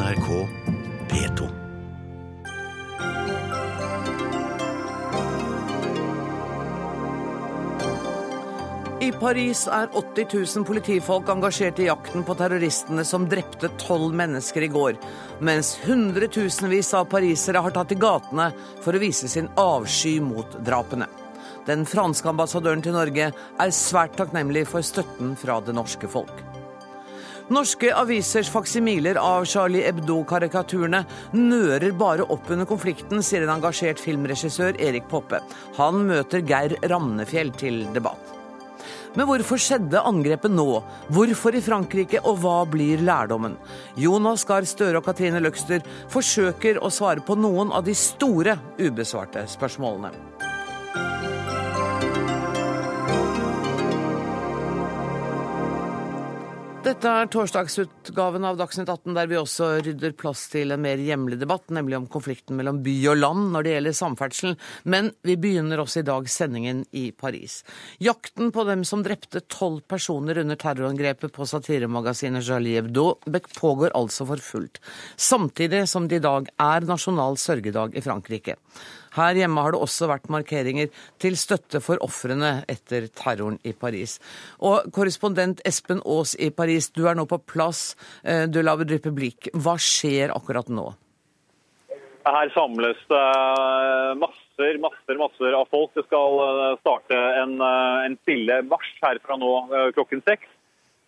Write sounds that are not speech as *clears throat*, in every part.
NRK P2. I Paris er 80 000 politifolk engasjert i jakten på terroristene som drepte tolv mennesker i går, mens hundretusenvis av parisere har tatt til gatene for å vise sin avsky mot drapene. Den franske ambassadøren til Norge er svært takknemlig for støtten fra det norske folk. Norske avisers faksimiler av Charlie Hebdo-karikaturene nører bare opp under konflikten, sier en engasjert filmregissør Erik Poppe. Han møter Geir Ramnefjell til debatt. Men hvorfor skjedde angrepet nå? Hvorfor i Frankrike, og hva blir lærdommen? Jonas Gahr Støre og Katrine Løkster forsøker å svare på noen av de store ubesvarte spørsmålene. Dette er torsdagsutgaven av Dagsnytt 18, der vi også rydder plass til en mer hjemlig debatt, nemlig om konflikten mellom by og land når det gjelder samferdsel. Men vi begynner også i dag sendingen i Paris. Jakten på dem som drepte tolv personer under terrorangrepet på satiremagasinet Charlie Hebdo pågår altså for fullt. Samtidig som det i dag er nasjonal sørgedag i Frankrike. Her hjemme har det også vært markeringer til støtte for ofrene etter terroren i Paris. Og korrespondent Espen Aas i Paris, du er nå på plass Du de la Republique. Hva skjer akkurat nå? Her samles det masser, masser, masser av folk. Det skal eh, starte en, eh, en stille marsj herfra nå klokken seks.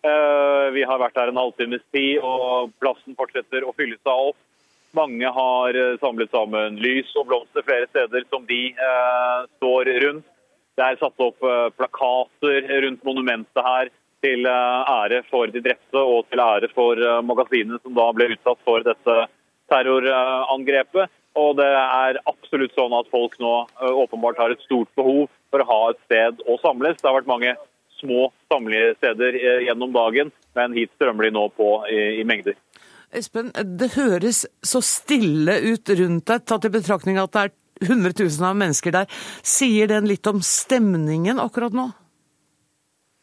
Vi har vært her en halvtimes tid, og plassen fortsetter å fylle seg opp. Mange har eh, samlet sammen lys og blomster flere steder som de eh, står rundt. Det er satt opp eh, plakater rundt monumentet her til eh, ære for de drepte og til ære for eh, magasinet som da ble utsatt for dette terrorangrepet. Og det er absolutt sånn at folk nå eh, åpenbart har et stort behov for å ha et sted å samles. Det har vært mange små samlesteder gjennom dagen, men hit strømmer de nå på i, i mengder. Espen, det høres så stille ut rundt deg, tatt i betraktning at det er hundretusener av mennesker der. Sier den litt om stemningen akkurat nå?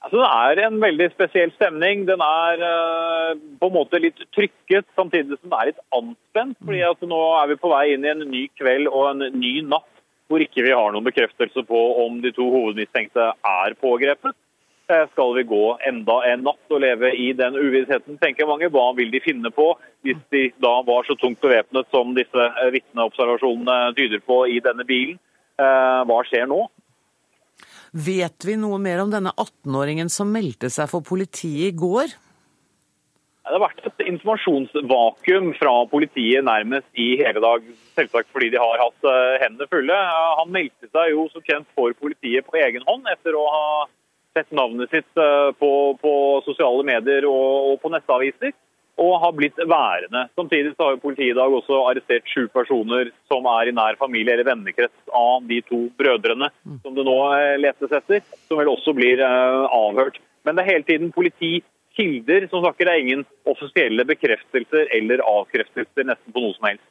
Altså, det er en veldig spesiell stemning. Den er uh, på en måte litt trykket, samtidig som den er litt anspent. fordi altså, Nå er vi på vei inn i en ny kveld og en ny natt hvor ikke vi har noen bekreftelse på om de to hovedmistenkte er pågrepet. Eh, skal vi gå enda en natt og leve i den uvissheten, tenker mange. Hva vil de finne på hvis de da var så tungt bevæpnet som disse eh, vitneobservasjonene tyder på i denne bilen? Eh, hva skjer nå? Vet vi noe mer om denne 18-åringen som meldte seg for politiet i går? Det har vært et informasjonsvakuum fra politiet nærmest i hele dag. Selvsagt fordi de har hatt hendene fulle. Han meldte seg jo som kjent for politiet på egen hånd etter å ha sett navnet sitt eh, på, på sosiale medier og, og, på nettaviser, og har blitt værende. Samtidig har politiet i dag også arrestert sju personer som er i nær familie eller vennekrets av de to brødrene som det nå eh, letes etter, som vel også blir uh, avhørt. Men det er hele tiden politi, kilder som snakker. Det er ingen offisielle bekreftelser eller avkreftelser nesten på noe som helst.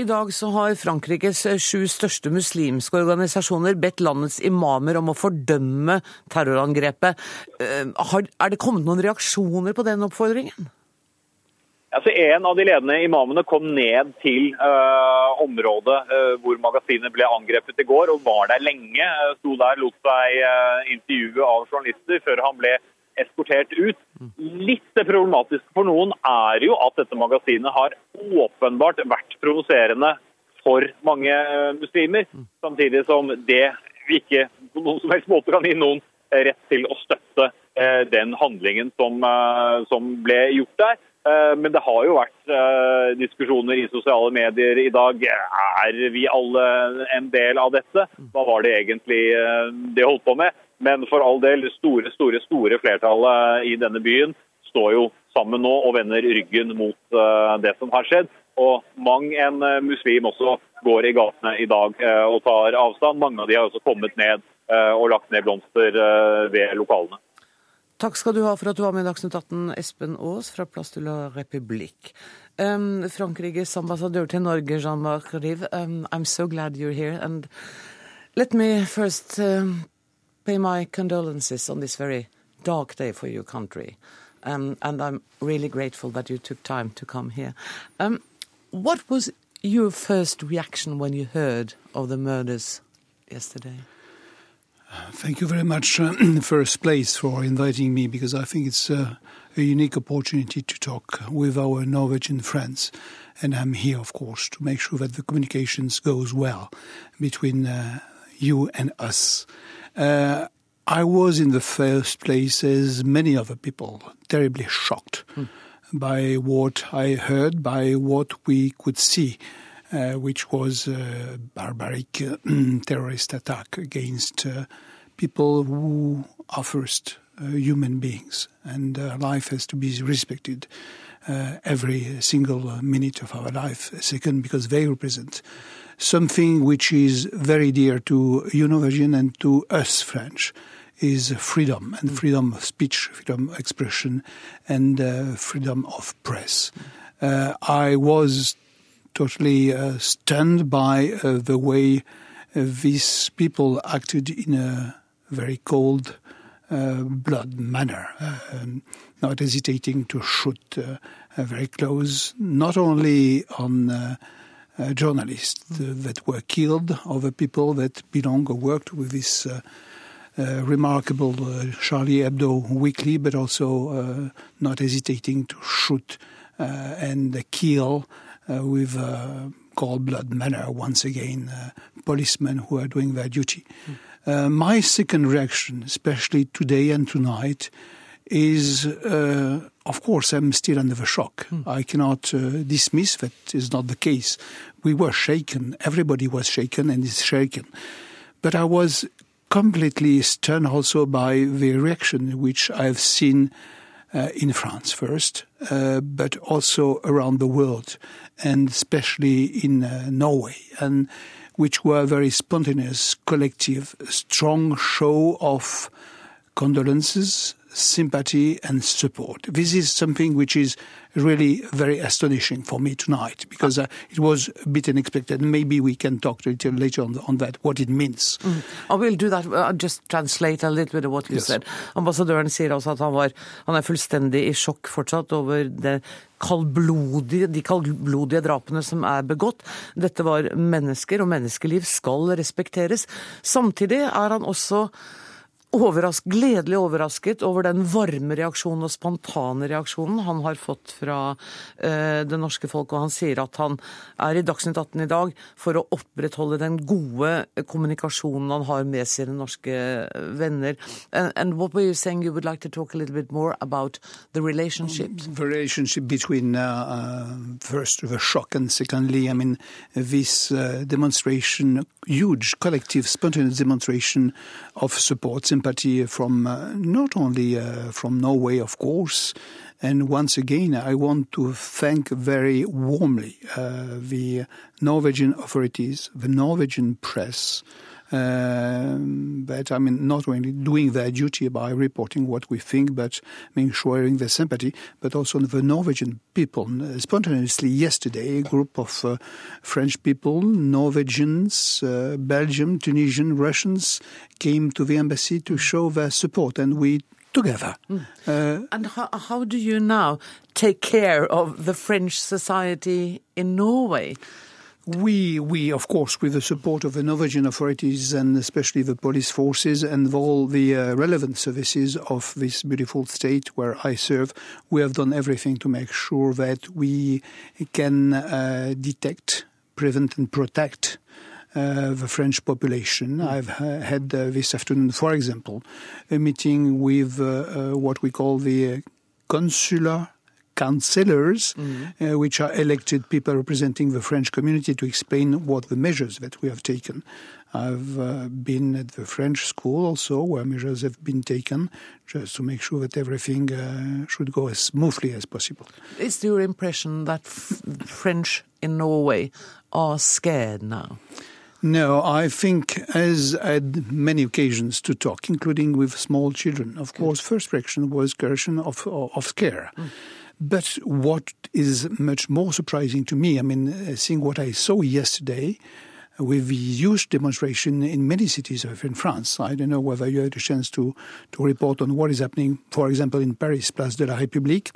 I dag så har Frankrikes sju største muslimske organisasjoner bedt landets imamer om å fordømme terrorangrepet. Eh, er det kommet noen reaksjoner på den oppfordringen? Altså, en av de ledende imamene kom ned til uh, området uh, hvor magasinet ble angrepet i går, og var der lenge. Uh, sto der, lot seg uh, intervjue av journalister før han ble eskortert ut. Litt problematisk for noen er jo at dette magasinet har åpenbart vært provoserende for mange eh, muslimer, samtidig som det vi ikke på noen som helst måte kan gi noen rett til å støtte eh, den handlingen som, eh, som ble gjort der. Men det har jo vært diskusjoner i sosiale medier i dag. Er vi alle en del av dette? Hva var det egentlig de holdt på med? Men for all del, det store, store, store flertallet i denne byen står jo sammen nå og vender ryggen mot uh, det som har skjedd. Og mang en uh, muslim også går i gatene i dag uh, og tar avstand. Mange av de har også kommet ned og lagt ned blomster ved lokalene. Takk skal du ha for at du var med i Dagsnytt 18, Espen Aas fra Place de la République. Um, Frankrikes ambassadør til Norge, Jean-Marc Rive, um, I'm so glad you're here. And let me first um, pay my condolences on this very dark day for your country. um, and I'm really grateful that you took time to come here. Um, what was your first reaction when you heard of the murders yesterday? Thank you very much, uh, in the *clears throat* first place, for inviting me because I think it's uh, a unique opportunity to talk with our Norwegian friends. And I'm here, of course, to make sure that the communications goes well between uh, you and us. Uh, I was in the first place, as many other people, terribly shocked mm. by what I heard, by what we could see. Uh, which was a barbaric uh, *clears throat* terrorist attack against uh, people who are first uh, human beings, and life has to be respected every single minute of our life. Second, because they represent something which is very dear to Eurovision and to us French is freedom and mm. freedom of speech, freedom of expression, and uh, freedom of press. Uh, I was totally uh, stunned by uh, the way uh, these people acted in a very cold uh, blood manner, um, not hesitating to shoot very close, not only on journalists that were killed, other people that belong or worked with this. Uh, remarkable uh, Charlie Hebdo weekly, but also uh, not hesitating to shoot and kill uh, with uh, cold blood manner once again uh, policemen who are doing their duty. Mm. my second reaction, especially today and tonight, is of course I'm still under the shock. Mm. I cannot dismiss that is not the case. We were shaken. Everybody was shaken and is shaken. But I was completely stunned also by the reaction which I've seen uh, in France first, uh, but also around the world, and especially in uh, Norway, and which were very spontaneous, collective, strong show of condolences, sympathy, and support. This is something which is really very astonishing for me tonight because uh, it was a bit unexpected. Maybe we can talk later on, on that, what it means. Mm. I will do that. I'll just translate a little bit of what you yes. said. Ambassadøren sier altså at han, var, han er fullstendig i sjokk fortsatt over det kaldblodige, de kaldblodige drapene som er begått. Dette var mennesker, og menneskeliv skal respekteres. Samtidig er han også overrask, gledelig overrasket over den varme reaksjonen og spontane reaksjonen han har fått fra eh, det norske folk. Og han sier at han er i Dagsnytt 18 i dag for å opprettholde den gode kommunikasjonen han har med sine norske venner. And, and what were you saying you would like to talk a little bit more about the relationship? The relationship between uh, uh, first the shock and secondly, I mean, this uh, demonstration, huge collective spontaneous demonstration of support sympathy from uh, not only uh, from Norway, of course. And once again, I want to thank very warmly uh, the Norwegian authorities, the Norwegian press, but I mean, not only doing their duty by reporting what we think, but I mean, showing their sympathy, but also the Norwegian people. Spontaneously yesterday, a group of uh, French people, Norwegians, uh, Belgium, Tunisian, Russians came to the embassy to show their support, and we together. Mm. Uh, and how, how do you now take care of the French society in Norway? We, we, of course, with the support of the Norwegian authorities and especially the police forces and all the uh, relevant services of this beautiful state where I serve, we have done everything to make sure that we can uh, detect, prevent, and protect uh, the French population. Mm. I've had uh, this afternoon, for example, a meeting with uh, uh, what we call the consular councillors, mm-hmm. uh, which are elected people representing the French community to explain what the measures that we have taken. I've uh, been at the French school also, where measures have been taken, just to make sure that everything uh, should go as smoothly as possible. Is your impression that f- French in Norway are scared now? No, I think, as I had many occasions to talk, including with small children, of course, first reaction was question of, of scare. Mm. But what is much more surprising to me, I mean, uh, seeing what I saw yesterday, with huge demonstration in many cities of in France. I don't know whether you had a chance to, to report on what is happening, for example, in Paris, Place de la République.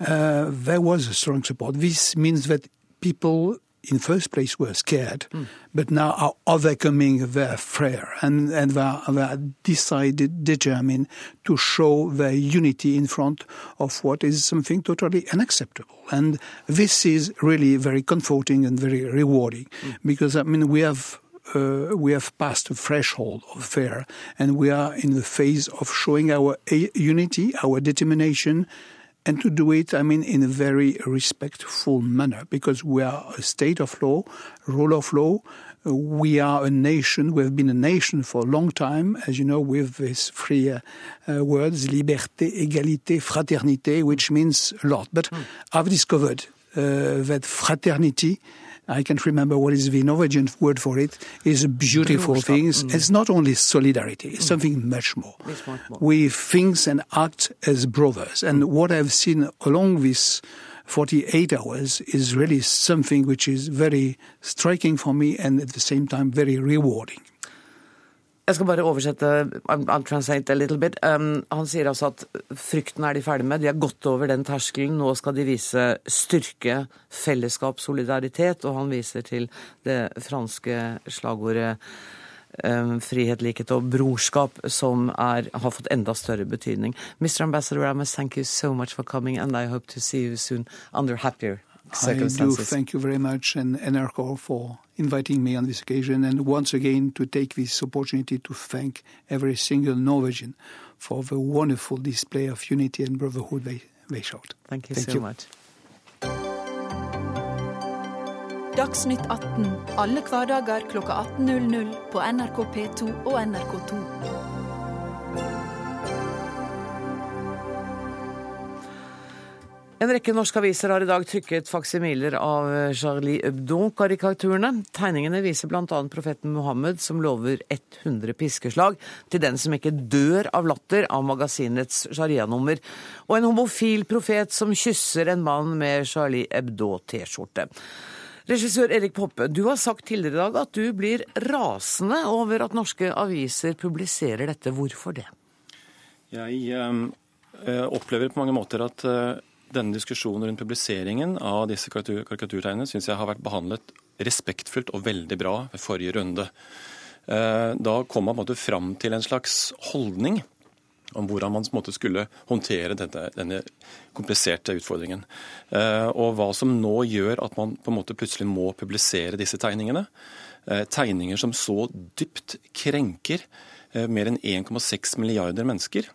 Uh, there was a strong support. This means that people in first place were scared, mm. but now are overcoming their fear and, and they, are, they are decided, determined to show their unity in front of what is something totally unacceptable. And this is really very comforting and very rewarding mm. because, I mean, we have uh, we have passed a threshold of fear, and we are in the phase of showing our unity, our determination, and to do it, I mean, in a very respectful manner, because we are a state of law, rule of law. We are a nation. We have been a nation for a long time, as you know, with these three uh, uh, words: liberté, égalité, fraternité, which means a lot. But mm. I've discovered uh, that fraternity I can't remember what is the Norwegian word for it, is a beautiful thing. Mm. It's not only solidarity, it's mm. something much more. much more. We think and act as brothers. And mm. what I've seen along this 48 hours is really something which is very striking for me and at the same time very rewarding. Jeg skal bare oversette I'll translate a little bit. Um, han sier altså at frykten er de ferdig med. De har gått over den terskelen. Nå skal de vise styrke, fellesskap, solidaritet. Og han viser til det franske slagordet um, frihet, likhet og brorskap, som er, har fått enda større betydning. Mr. Ambassador, Ramas, thank you so much for coming, and I hope to see you soon under happier I do thank you very much and NRK for inviting me on this occasion and once again to take this opportunity to thank every single Norwegian for the wonderful display of unity and brotherhood they, they showed. Thank you thank so you. much. Dagsnytt 18 alle hverdager klokka 18.00 på NRK P2 og NRK2. En rekke norske aviser har i dag trykket faksimiler av Charlie Hebdo-karikaturene. Tegningene viser bl.a. profeten Mohammed som lover 100 piskeslag til den som ikke dør av latter av magasinets sharia-nummer, og en homofil profet som kysser en mann med Charlie Hebdo-T-skjorte. Regissør Erik Poppe, du har sagt tidligere i dag at du blir rasende over at norske aviser publiserer dette. Hvorfor det? Jeg øh, opplever på mange måter at denne diskusjonen rundt publiseringen av disse karikaturtegnene syns jeg har vært behandlet respektfullt og veldig bra ved forrige runde. Eh, da kom man på en måte fram til en slags holdning om hvordan man måte, skulle håndtere denne, denne, kompliserte utfordringen. Eh, og hva som nå gjør at man på en måte plutselig må publisere disse tegningene. Eh, tegninger som så dypt krenker mer enn 1,6 milliarder mennesker.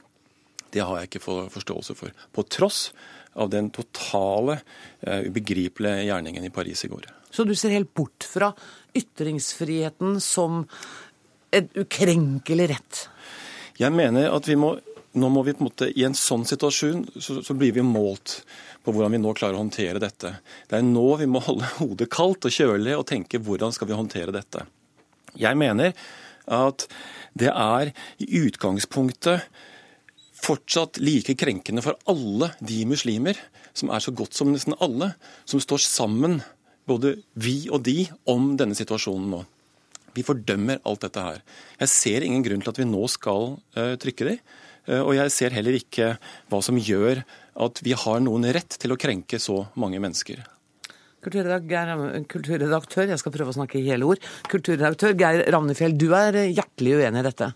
Det har jeg ikke forståelse for. På tross av den totale, uh, ubegripelige gjerningen i Paris i går. Så du ser helt bort fra ytringsfriheten som en ukrenkelig rett? Jeg mener at vi må nå må vi på en måte, I en sånn situasjon så, så, blir vi målt på hvordan vi nå klarer å håndtere dette. Det er nå vi må holde hodet kaldt og kjølig og tenke hvordan skal vi håndtere dette. Jeg mener at det er i utgangspunktet fortsatt like krenkende for alle de muslimer, som er så godt som nesten alle, som står sammen, både vi og de, om denne situasjonen nå. Vi fordømmer alt dette her. Jeg ser ingen grunn til at vi nå skal uh, trykke de. Uh, og jeg ser heller ikke hva som gjør at vi har noen rett til å krenke så mange mennesker. Kulturredaktør, jeg skal prøve å snakke hele ord. Kulturredaktør Geir Ravnefjell, du er hjertelig uenig i dette?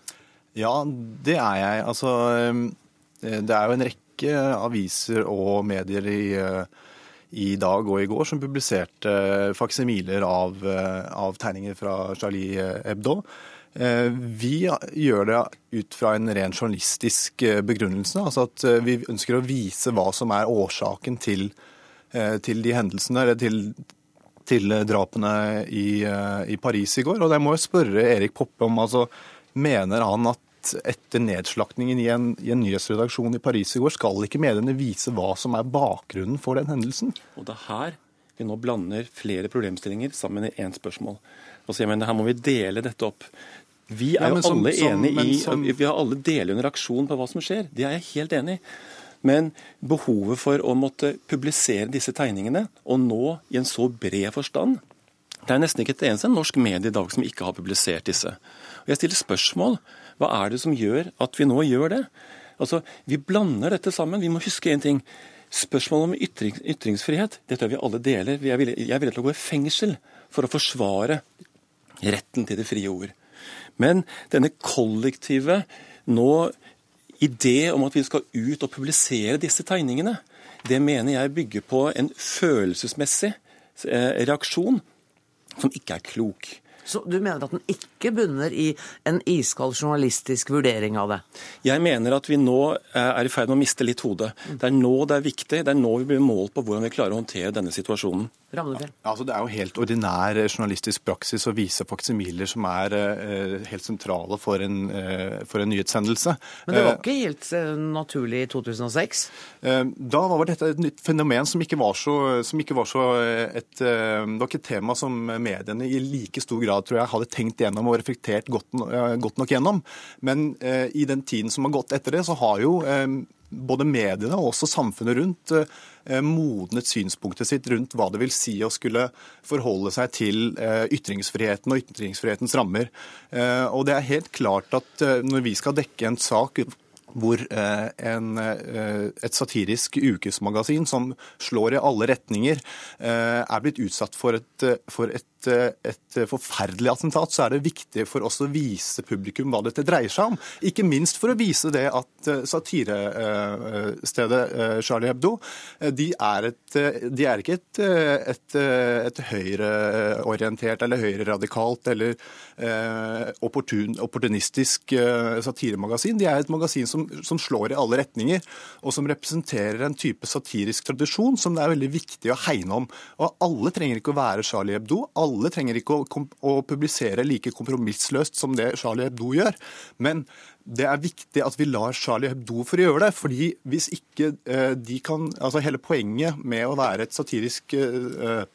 Ja, det er jeg. Altså, eh, det er jo en rekke aviser og medier i, eh, i dag og i går som publiserte faksimiler av, eh, av tegninger fra Charlie Hebdo. Vi gjør det ut fra en ren journalistisk begrunnelse. altså at Vi ønsker å vise hva som er årsaken til, til de hendelsene, eller til, til drapene i, i, Paris i går. Og jeg må jo spørre Erik Poppe om altså, Mener han at etter nedslaktningen i en, i en, nyhetsredaksjon i Paris i går, skal ikke mediene vise hva som er bakgrunnen for den hendelsen? Og det er her vi nå blander flere problemstillinger sammen i én spørsmål. Altså, jeg mener, Her må vi dele dette opp. Vi er ja, jo alle som, enig i, som... Vi har alle deler under aksjon på hva som skjer. Det er jeg helt enig i. Men behovet for å måtte publisere disse tegningene, og nå i en så bred forstand, Det er nesten ikke et eneste norsk medie i dag som ikke har publisert disse. Og Jeg stiller spørsmål. Hva er det som gjør at vi nå gjør det? Altså, Vi blander dette sammen. Vi må huske én ting. Spørsmålet om ytring, ytringsfrihet det tror jeg vi alle deler. Jeg er villig, jeg er villig til å gå i fengsel for å forsvare retten til det frie ord. Men denne kollektive nå idé om at vi skal ut og publisere disse tegningene, det mener jeg bygger på en følelsesmessig eh, reaksjon som ikke er klok. Så du mener at den ikke bunner i en iskald journalistisk vurdering av det? Jeg mener at vi nå er i ferd med å miste litt hodet. Det er nå det er viktig, det er nå vi blir målt på hvordan vi klarer å håndtere denne situasjonen. Ja, altså det er jo helt ordinær journalistisk praksis å vise faksimiler som er uh, helt sentrale for en, uh, for en, nyhetshendelse. Men det var ikke helt naturlig i 2006? Da var dette et nytt fenomen som ikke var så, ikke var så et, Det var ikke et tema som mediene i like stor grad tror jeg hadde tenkt gjennom og reflektert godt, godt nok gjennom. Men i den tiden som har gått etter det, så har jo både mediene og også samfunnet rundt eh, modnet synspunktet sitt rundt hva det vil si å skulle forholde seg til eh, ytringsfriheten og ytringsfrihetens rammer. Eh, og det er helt klart at når vi skal dekke en sak hvor en, et satirisk ukesmagasin som slår i alle retninger, er blitt utsatt for et, for et et, forferdelig attentat, så er det viktig for oss å vise publikum hva dette dreier seg om. Ikke minst for å vise det at eh, satirestedet eh, Charlie Hebdo de er, et, de er ikke et, et, et høyreorientert eller høyreradikalt eller eh, opportun, opportunistisk satiremagasin. De er et magasin som, som slår i alle retninger, og som representerer en type satirisk tradisjon som det er veldig viktig å hegne om. Og Alle trenger ikke å være Charlie Hebdo. alle trenger ikke å, å publisere like kompromissløst som det Charlie Hebdo gjør. Men det er viktig at vi lar Charlie Hebdo for å gjøre det. fordi hvis ikke eh, de kan altså Hele poenget med å være et satirisk eh,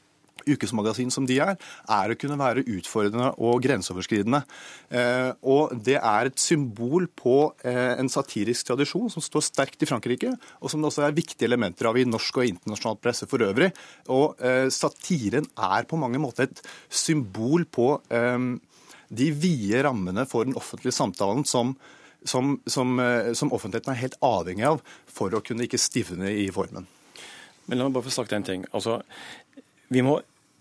ukesmagasin som de er, er å kunne være utfordrende og grenseoverskridende. Eh, og det er et symbol på eh, en satirisk tradisjon som står sterkt i Frankrike, og som det også er viktige elementer av i norsk og internasjonal presse for øvrig. Og eh, satiren er på mange måter et symbol på de vide rammene for den offentlige samtalen som som, som, som, offentligheten er helt avhengig av for å kunne ikke stivne i formen. Men la meg bare få sagt en ting. Altså, vi må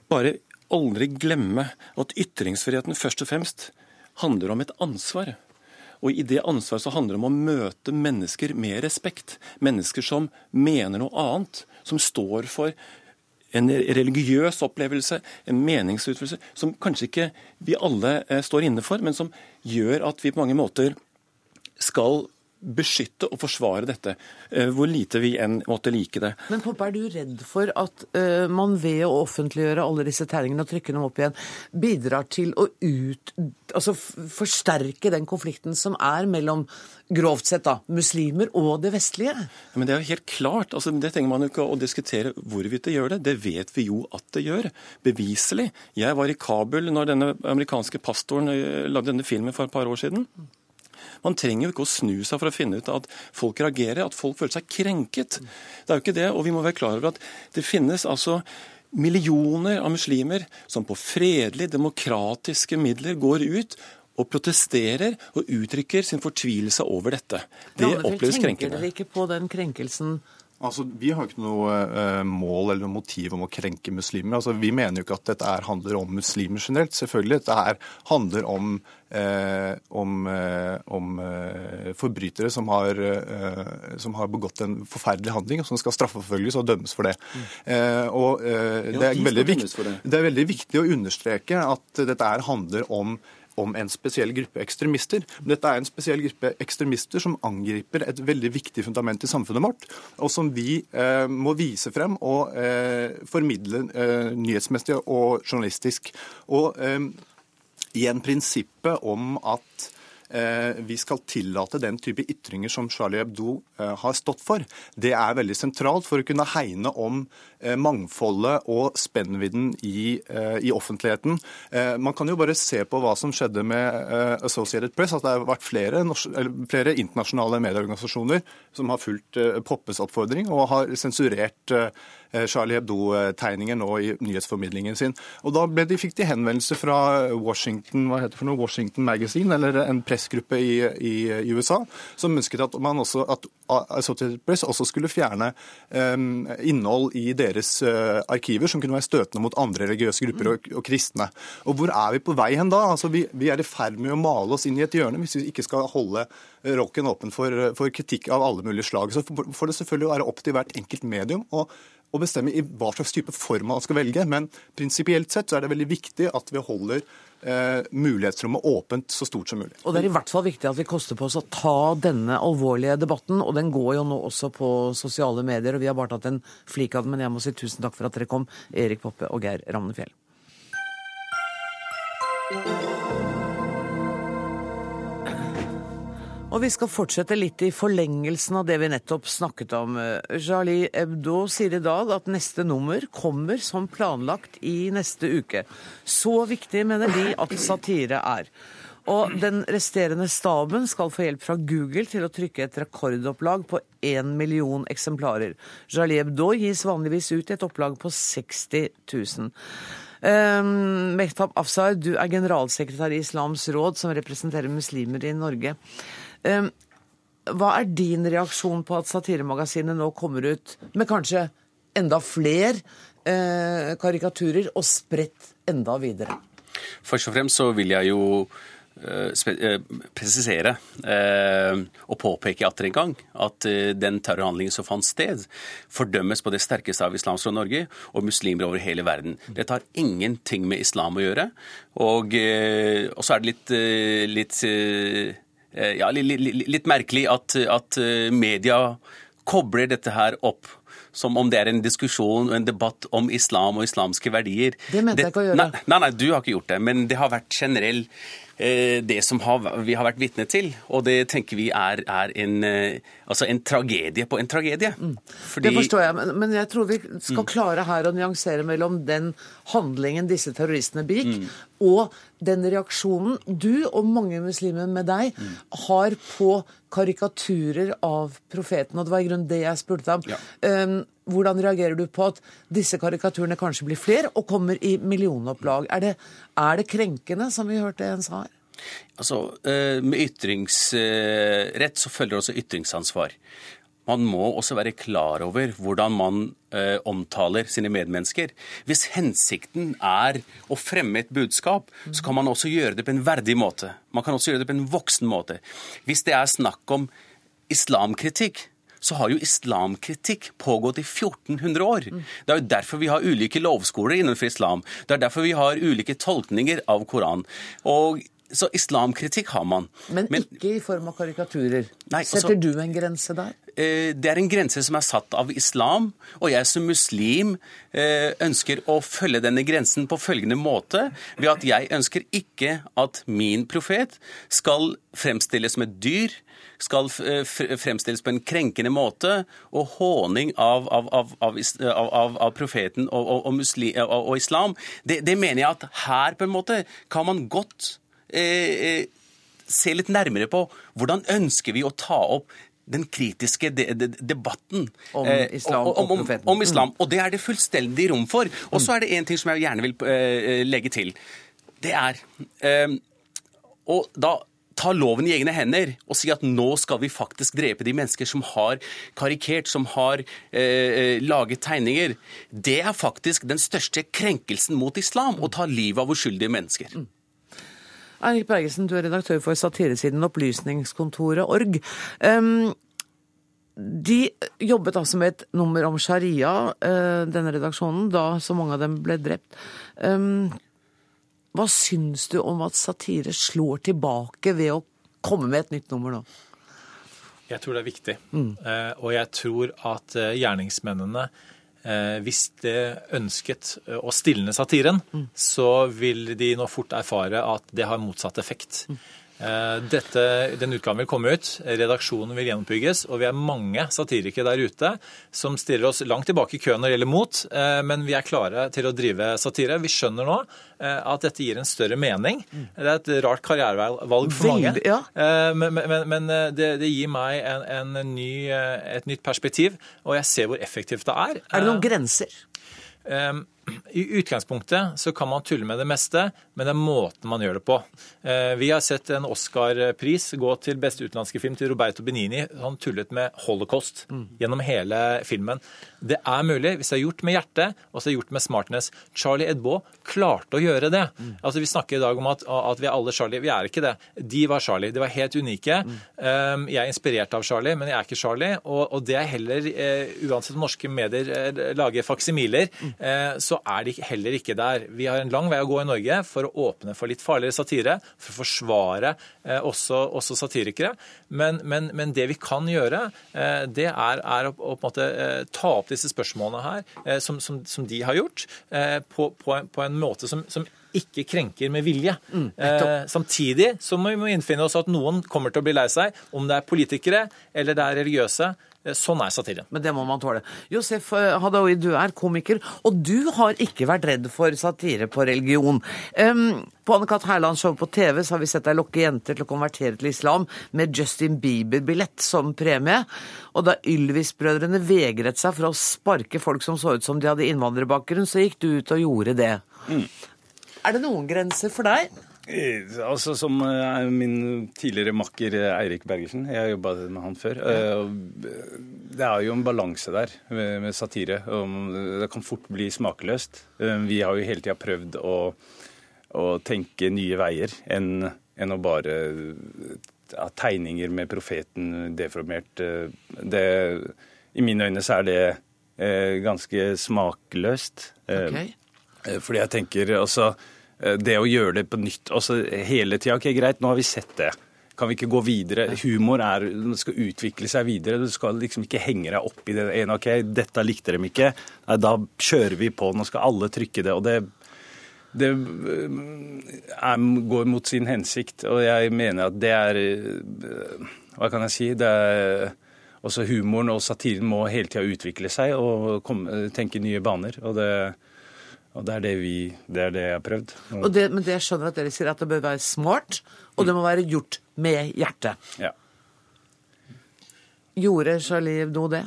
bare aldri glemme at ytringsfriheten først og fremst handler om et ansvar. Og i det ansvaret så handler det om å møte mennesker med respekt. Mennesker som mener noe annet. Som står for en religiøs opplevelse, en meningsutførelse, som kanskje ikke vi alle eh, står inne for, men som gjør at vi på mange måter skal beskytte og forsvare dette, eh, hvor lite vi enn måtte like det. Men Poppe, er du redd for at uh, man ved å offentliggjøre alle disse tegningene og trykke dem opp igjen, bidrar til å ut, altså forsterke den konflikten som er mellom grovt sett da, muslimer og det vestlige? Ja, men Det er jo helt klart. altså Det trenger man jo ikke å diskutere hvorvidt det gjør det. Det vet vi jo at det gjør. Beviselig. Jeg var i Kabul når denne amerikanske pastoren eh, lagde denne filmen for et par år siden. Man trenger jo ikke å snu seg for å finne ut at folk reagerer, at folk føler seg krenket. Det er jo ikke det. Og vi må være klar over at det finnes altså millioner av muslimer som på fredelige, demokratiske midler går ut og protesterer og uttrykker sin fortvilelse over dette. Det oppleves krenkende. Tenker dere ikke på den krenkelsen Altså, Vi har ikke noe uh, mål eller motiv om å krenke muslimer. Altså, Vi mener jo ikke at dette er, handler om muslimer generelt. Selvfølgelig. Dette er, handler om, eh, om, eh, om forbrytere som har, som har, begått en forferdelig handling, og som skal straffeforfølges og dømmes for det. Mm. og det, er veldig, det er veldig viktig å understreke at dette handler om om en spesiell gruppe ekstremister. Men dette er en spesiell gruppe ekstremister som angriper et veldig viktig fundament i samfunnet vårt, og som vi eh, må vise frem og eh, formidle eh, nyhetsmessig og journalistisk. Og eh, igjen prinsippet om at Eh, vi skal tillate den type ytringer som Charlie Hebdo eh, har stått for. Det er veldig sentralt for å kunne hegne om mangfoldet og spennvidden i, i offentligheten. Man kan jo bare se på hva som skjedde med Associated Press, at det har vært flere, flere internasjonale medieorganisasjoner som har fulgt Poppes oppfordring og har sensurert eh, Charlie Hebdo-tegninger nå i nyhetsformidlingen sin. Og Da de, fikk de henvendelse fra Washington hva heter det for noe, Washington Magazine, eller en pressgruppe i, i, i USA, som ønsket at man også, at Associated Press også skulle fjerne um, innhold i deres uh, arkiver som kunne være støtende mot andre religiøse grupper og, og kristne. Og Hvor er vi på vei hen da? Altså, vi, vi er i ferd med å male oss inn i et hjørne hvis vi ikke skal holde rocken åpen for, for kritikk av alle mulige slag. Så får det selvfølgelig være opp til hvert enkelt medium å, å bestemme i hva slags type form man skal velge. Men prinsipielt sett så er det veldig viktig at vi holder eh, mulighetsrommet åpent så stort som mulig. Og Det er i hvert fall viktig at vi koster på oss å ta denne alvorlige debatten. og Den går jo nå også på sosiale medier. og Vi har bare tatt en flik av den. men jeg må si tusen takk for at dere kom, Erik Poppe og Geir Ramnefjell. Og vi skal fortsette litt i forlengelsen av det vi nettopp snakket om. Charlie Hebdo sier i dag at neste nummer kommer som planlagt i neste uke. Så viktig mener de at satire er. Og den resterende staben skal få hjelp fra Google til å trykke et rekordopplag på én million eksemplarer. Charlie Hebdo gis vanligvis ut i et opplag på 60 000. Um, Mehtab Afsar, du er generalsekretær i Islams råd, som representerer muslimer i Norge. Um, hva er din reaksjon på at Satiremagasinet nå kommer ut med kanskje enda flere uh, karikaturer og spredt enda videre? Først og fremst så vil jeg jo uh, presisere uh, og påpeke atter en gang at den terrorhandlingen som fant sted, fordømmes på det sterkeste av Islamsk Råd Norge og muslimer over hele verden. Dette har ingenting med islam å gjøre. Og, og så er det litt, litt Eh, ja, litt merkelig at, at eh, media kobler dette her opp som om det er en diskusjon og en debatt om islam og islamske verdier. Det mente jeg ikke å gjøre. Nei, nei, nei, du har ikke gjort det. Men det har vært generell Eh, det som har, vi har vært vitne til. Og det tenker vi er, er en, eh, altså en, tragedie på en tragedie. Mm. Fordi... Det forstår jeg, men jeg tror vi skal mm. klare her å nyansere mellom den handlingen disse terroristene begikk, mm. og den reaksjonen du og mange muslimer med deg mm. har på karikaturer av profeten. Og det var i grunnen det jeg spurte om. Ja. Um, hvordan reagerer du på at disse karikaturene kanskje blir flere og kommer i millionopplag? Er det, er det krenkende, som vi hørte en sa her? Altså, eh, Med ytringsrett så følger også ytringsansvar. Man må også være klar over hvordan man eh, omtaler sine medmennesker. Hvis hensikten er å fremme et budskap, så kan man også gjøre det på en verdig måte. Man kan også gjøre det på en voksen måte. Hvis det er snakk om islamkritikk, så har jo islamkritikk pågått i 1400 år. Det er jo derfor vi har ulike lovskoler innenfor islam. Det er derfor vi har ulike tolkninger av Koranen. Og så islamkritikk har man. Men, Men ikke i form av karikaturer. Nei, Setter Setter du en grense der? Eh, det er en grense som er satt av islam, og jeg som muslim eh, ønsker å følge denne grensen på følgende måte ved at jeg ønsker ikke at min profet skal fremstilles som et dyr, skal eh, fremstilles på en krenkende måte, og håning av, av, av, av profeten og, og, og, muslim, og islam, det, det, mener jeg at her på en måte kan man godt eh, eh se litt nærmere på hvordan ønsker vi å ta opp den kritiske de, de, debatten om islam, eh, om, om, om islam. Og det er det fullstendig rom for. Og så er det én ting som jeg gjerne vil eh, legge til. Det er å Og da ta loven i egne hender og si at nå skal vi faktisk drepe de mennesker som har karikert, som har eh, eh, laget tegninger. Det er faktisk den største krenkelsen mot islam, å ta livet av uskyldige mennesker. Eirik Bergesen, du er redaktør for satiresiden Opplysningskontoret org. Um, de jobbet altså med et nummer om sharia, uh, denne redaksjonen, da så mange av dem ble drept. Hva syns du om at satire slår tilbake ved å komme med et nytt nummer nå? Jeg tror det er viktig. Mm. Eh, og jeg tror at eh, gjerningsmennene, eh, hvis det ønsket å stilne satiren, mm. så vil de nå fort erfare at det har motsatt effekt. Eh, Dette, den utgaven vil komme ut, redaksjonen vil gjenoppbygges, og vi er mange satirikere der ute som stiller oss langt tilbake i køen når det gjelder mot, eh, men vi er klare til å drive satire. Vi skjønner nå eh, at dette gir en større mening. Det er et rart karrierevalg for mange. Veldig, ja. Men, men, men det, det gir meg en, en ny, et nytt perspektiv, og jeg ser hvor effektivt det er. Er det noen grenser? Um, I utgangspunktet så kan man tulle med det meste, men det er måten man gjør det på. Eh, Vi har sett en Oscar-pris gå til beste utenlandske film til Roberto Benini. Han tullet med holocaust gjennom hele filmen. Det er mulig hvis det er gjort med hjerte og så er gjort med smartness. Charlie Edbo klarte å gjøre det. Altså Vi snakker i dag om at, at vi er alle Charlie. Vi er ikke det. De var Charlie. De var helt unike. Um, Jeg er inspirert av Charlie, men jeg er ikke Charlie. Og, og det er heller, eh, uansett om norske medier eh, lager faksimiler, eh, så er de heller ikke der. Vi har en lang vei å gå i Norge for å åpne for litt farligere satire, for å forsvare eh, også, også satirikere. Men, men, men det vi kan gjøre, eh, det er, er å, å måte eh, ta opp disse spørsmålene her, som, som, som de har gjort, på, på, en, på en måte som, som ikke krenker med vilje. eh, samtidig så må vi innfinne oss at noen kommer til å bli lei seg, om det er politikere eller det er religiøse. Eh, Sånn er satire. Men det må man tåle. Josef eh, Hadaoui, du er komiker, og du har ikke vært redd for satire på religion. Um, på Anne-Kat. Hærlands show på TV så har vi sett deg lokke jenter til å konvertere til islam med Justin Bieber-billett som premie. Og da Ylvis-brødrene vegret seg for å sparke folk som så ut som de hadde innvandrerbakgrunn, så gikk du ut og gjorde det. Er det noen grenser for deg? Eh, Altså Som eh, min tidligere makker eh, Eirik Bergersen, jeg har jobba med han før. Det er jo en balanse der med, satire. Det kan fort bli smakeløst. Eh, Vi har jo hele tida prøvd å, å tenke nye veier enn enn å bare ha tegninger med profeten deformert. Det, I mine øyne så er det ganske smakløst. Okay. Ok. Fordi jeg tenker altså Det å gjøre det på nytt altså hele tida OK, greit, nå har vi sett det. Kan vi ikke gå videre? Humor er, skal utvikle seg videre. Du skal liksom ikke henge deg opp i det ene. OK, dette likte de ikke. Nei, da kjører vi på. Nå skal alle trykke det. Og det, det eh, er, går mot sin hensikt. Og jeg mener at det er eh, Hva kan jeg si? Det er også humoren og satiren må hele tida utvikle seg og komme, tenke nye baner. Og det, og det er det vi Det er det jeg har prøvd. Og, det, men det jeg skjønner at dere sier at det bør være smart, og det må være gjort med hjertet. ja. Gjorde Charlie Hebdo det?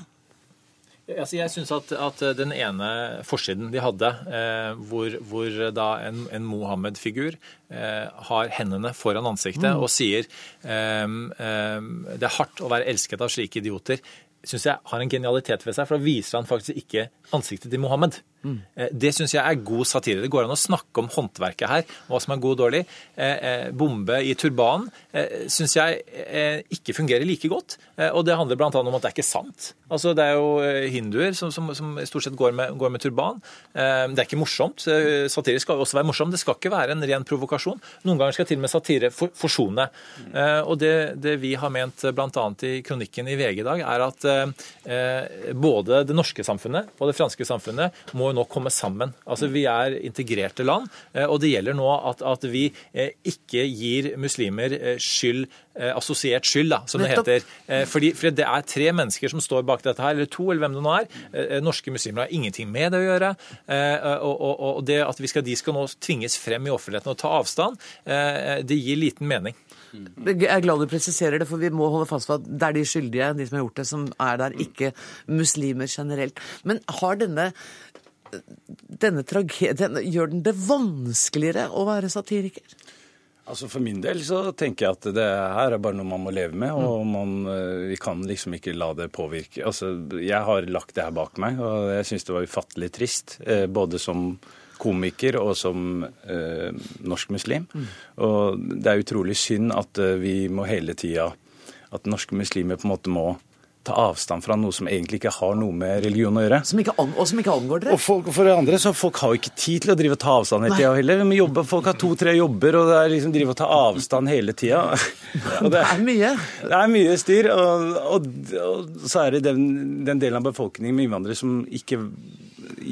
Altså, jeg syns at, at den ene forsiden de hadde, eh, hvor, hvor da en, en Mohammed-figur eh, har hendene foran ansiktet og sier eh, ehm, det er hardt å være elsket av slike idioter, syns jeg har en genialitet ved seg, for da viser han faktisk ikke ansiktet til Mohammed. Mm. Det syns jeg er god satire. Det går an å snakke om håndverket her, hva som er god og dårlig. Eh, eh, Bombe i turbanen eh, syns jeg eh, ikke fungerer like godt. Eh, Og det handler bl.a. om at det er ikke sant. Altså, Det er jo eh, hinduer som, som, som stort sett går med, går med turban. Eh, Det er ikke morsomt. Eh, Satire skal også være morsom. Det skal ikke være en ren provokasjon. Noen ganger skal til og med satire for, forsone. Eh, Og det, det vi har ment bl.a. i kronikken i VG i dag, er at eh, eh, både det norske samfunnet og det franske samfunnet må jo nå komme sammen. Altså Vi er integrerte land, eh, og det gjelder nå at, at vi eh, ikke gir muslimer eh, skyld, eh, assosiert skyld, da, som det heter. Eh, Fordi, fordi det er tre mennesker som står bak dette her, eller to, eller hvem det nå er. Eh, Norske muslimer har ingenting med det å gjøre. eh, Og, og, og det at vi skal, de skal nå tvinges frem i offentligheten og ta avstand, eh, det gir liten mening. Jeg er glad du presiserer det, for vi må holde fast på at det er de skyldige, de som har gjort det, som er der, ikke muslimer generelt. Men har denne denne tragedien Gjør den det vanskeligere å være satiriker? Altså For min del så tenker jeg at det her er bare noe man må leve med, og man, eh, vi kan liksom ikke la det påvirke. Altså Jeg har lagt det her bak meg, og jeg syns det var ufattelig trist. eh, Både som komiker og som eh, norsk muslim. Og det er utrolig synd at eh, vi må hele tida At norske muslimer på en måte må ta avstand fra noe som egentlig ikke har noe med religion å gjøre. Som ikke, an- og som ikke angår dere? Og folk, for det andre så folk har jo ikke tid til å drive og ta avstand hele tida heller. Jobbe, folk har to-tre jobber, og det er liksom drive og ta avstand hele tida. Det, *laughs* Det er mye. det er mye styr. Og, og, og så er det den, den delen av befolkningen med innvandrere som ikke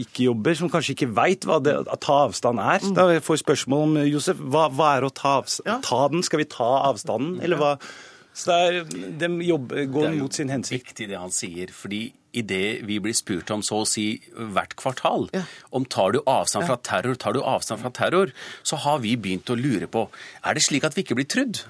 ikke jobber, som kanskje ikke veit hva det, å ta avstand er. Da får jeg spørsmål om Josef, hva, hva er å ta, avstand? ta den? Skal vi ta avstanden, eller hva? Så det er, de jobber, går mot sin hensikt. Viktig det han sier. fordi i det vi blir spurt om så å si hvert kvartal, om tar du avstand fra terror, tar du avstand fra terror, så har vi begynt å lure på er det slik at vi ikke blir trudd.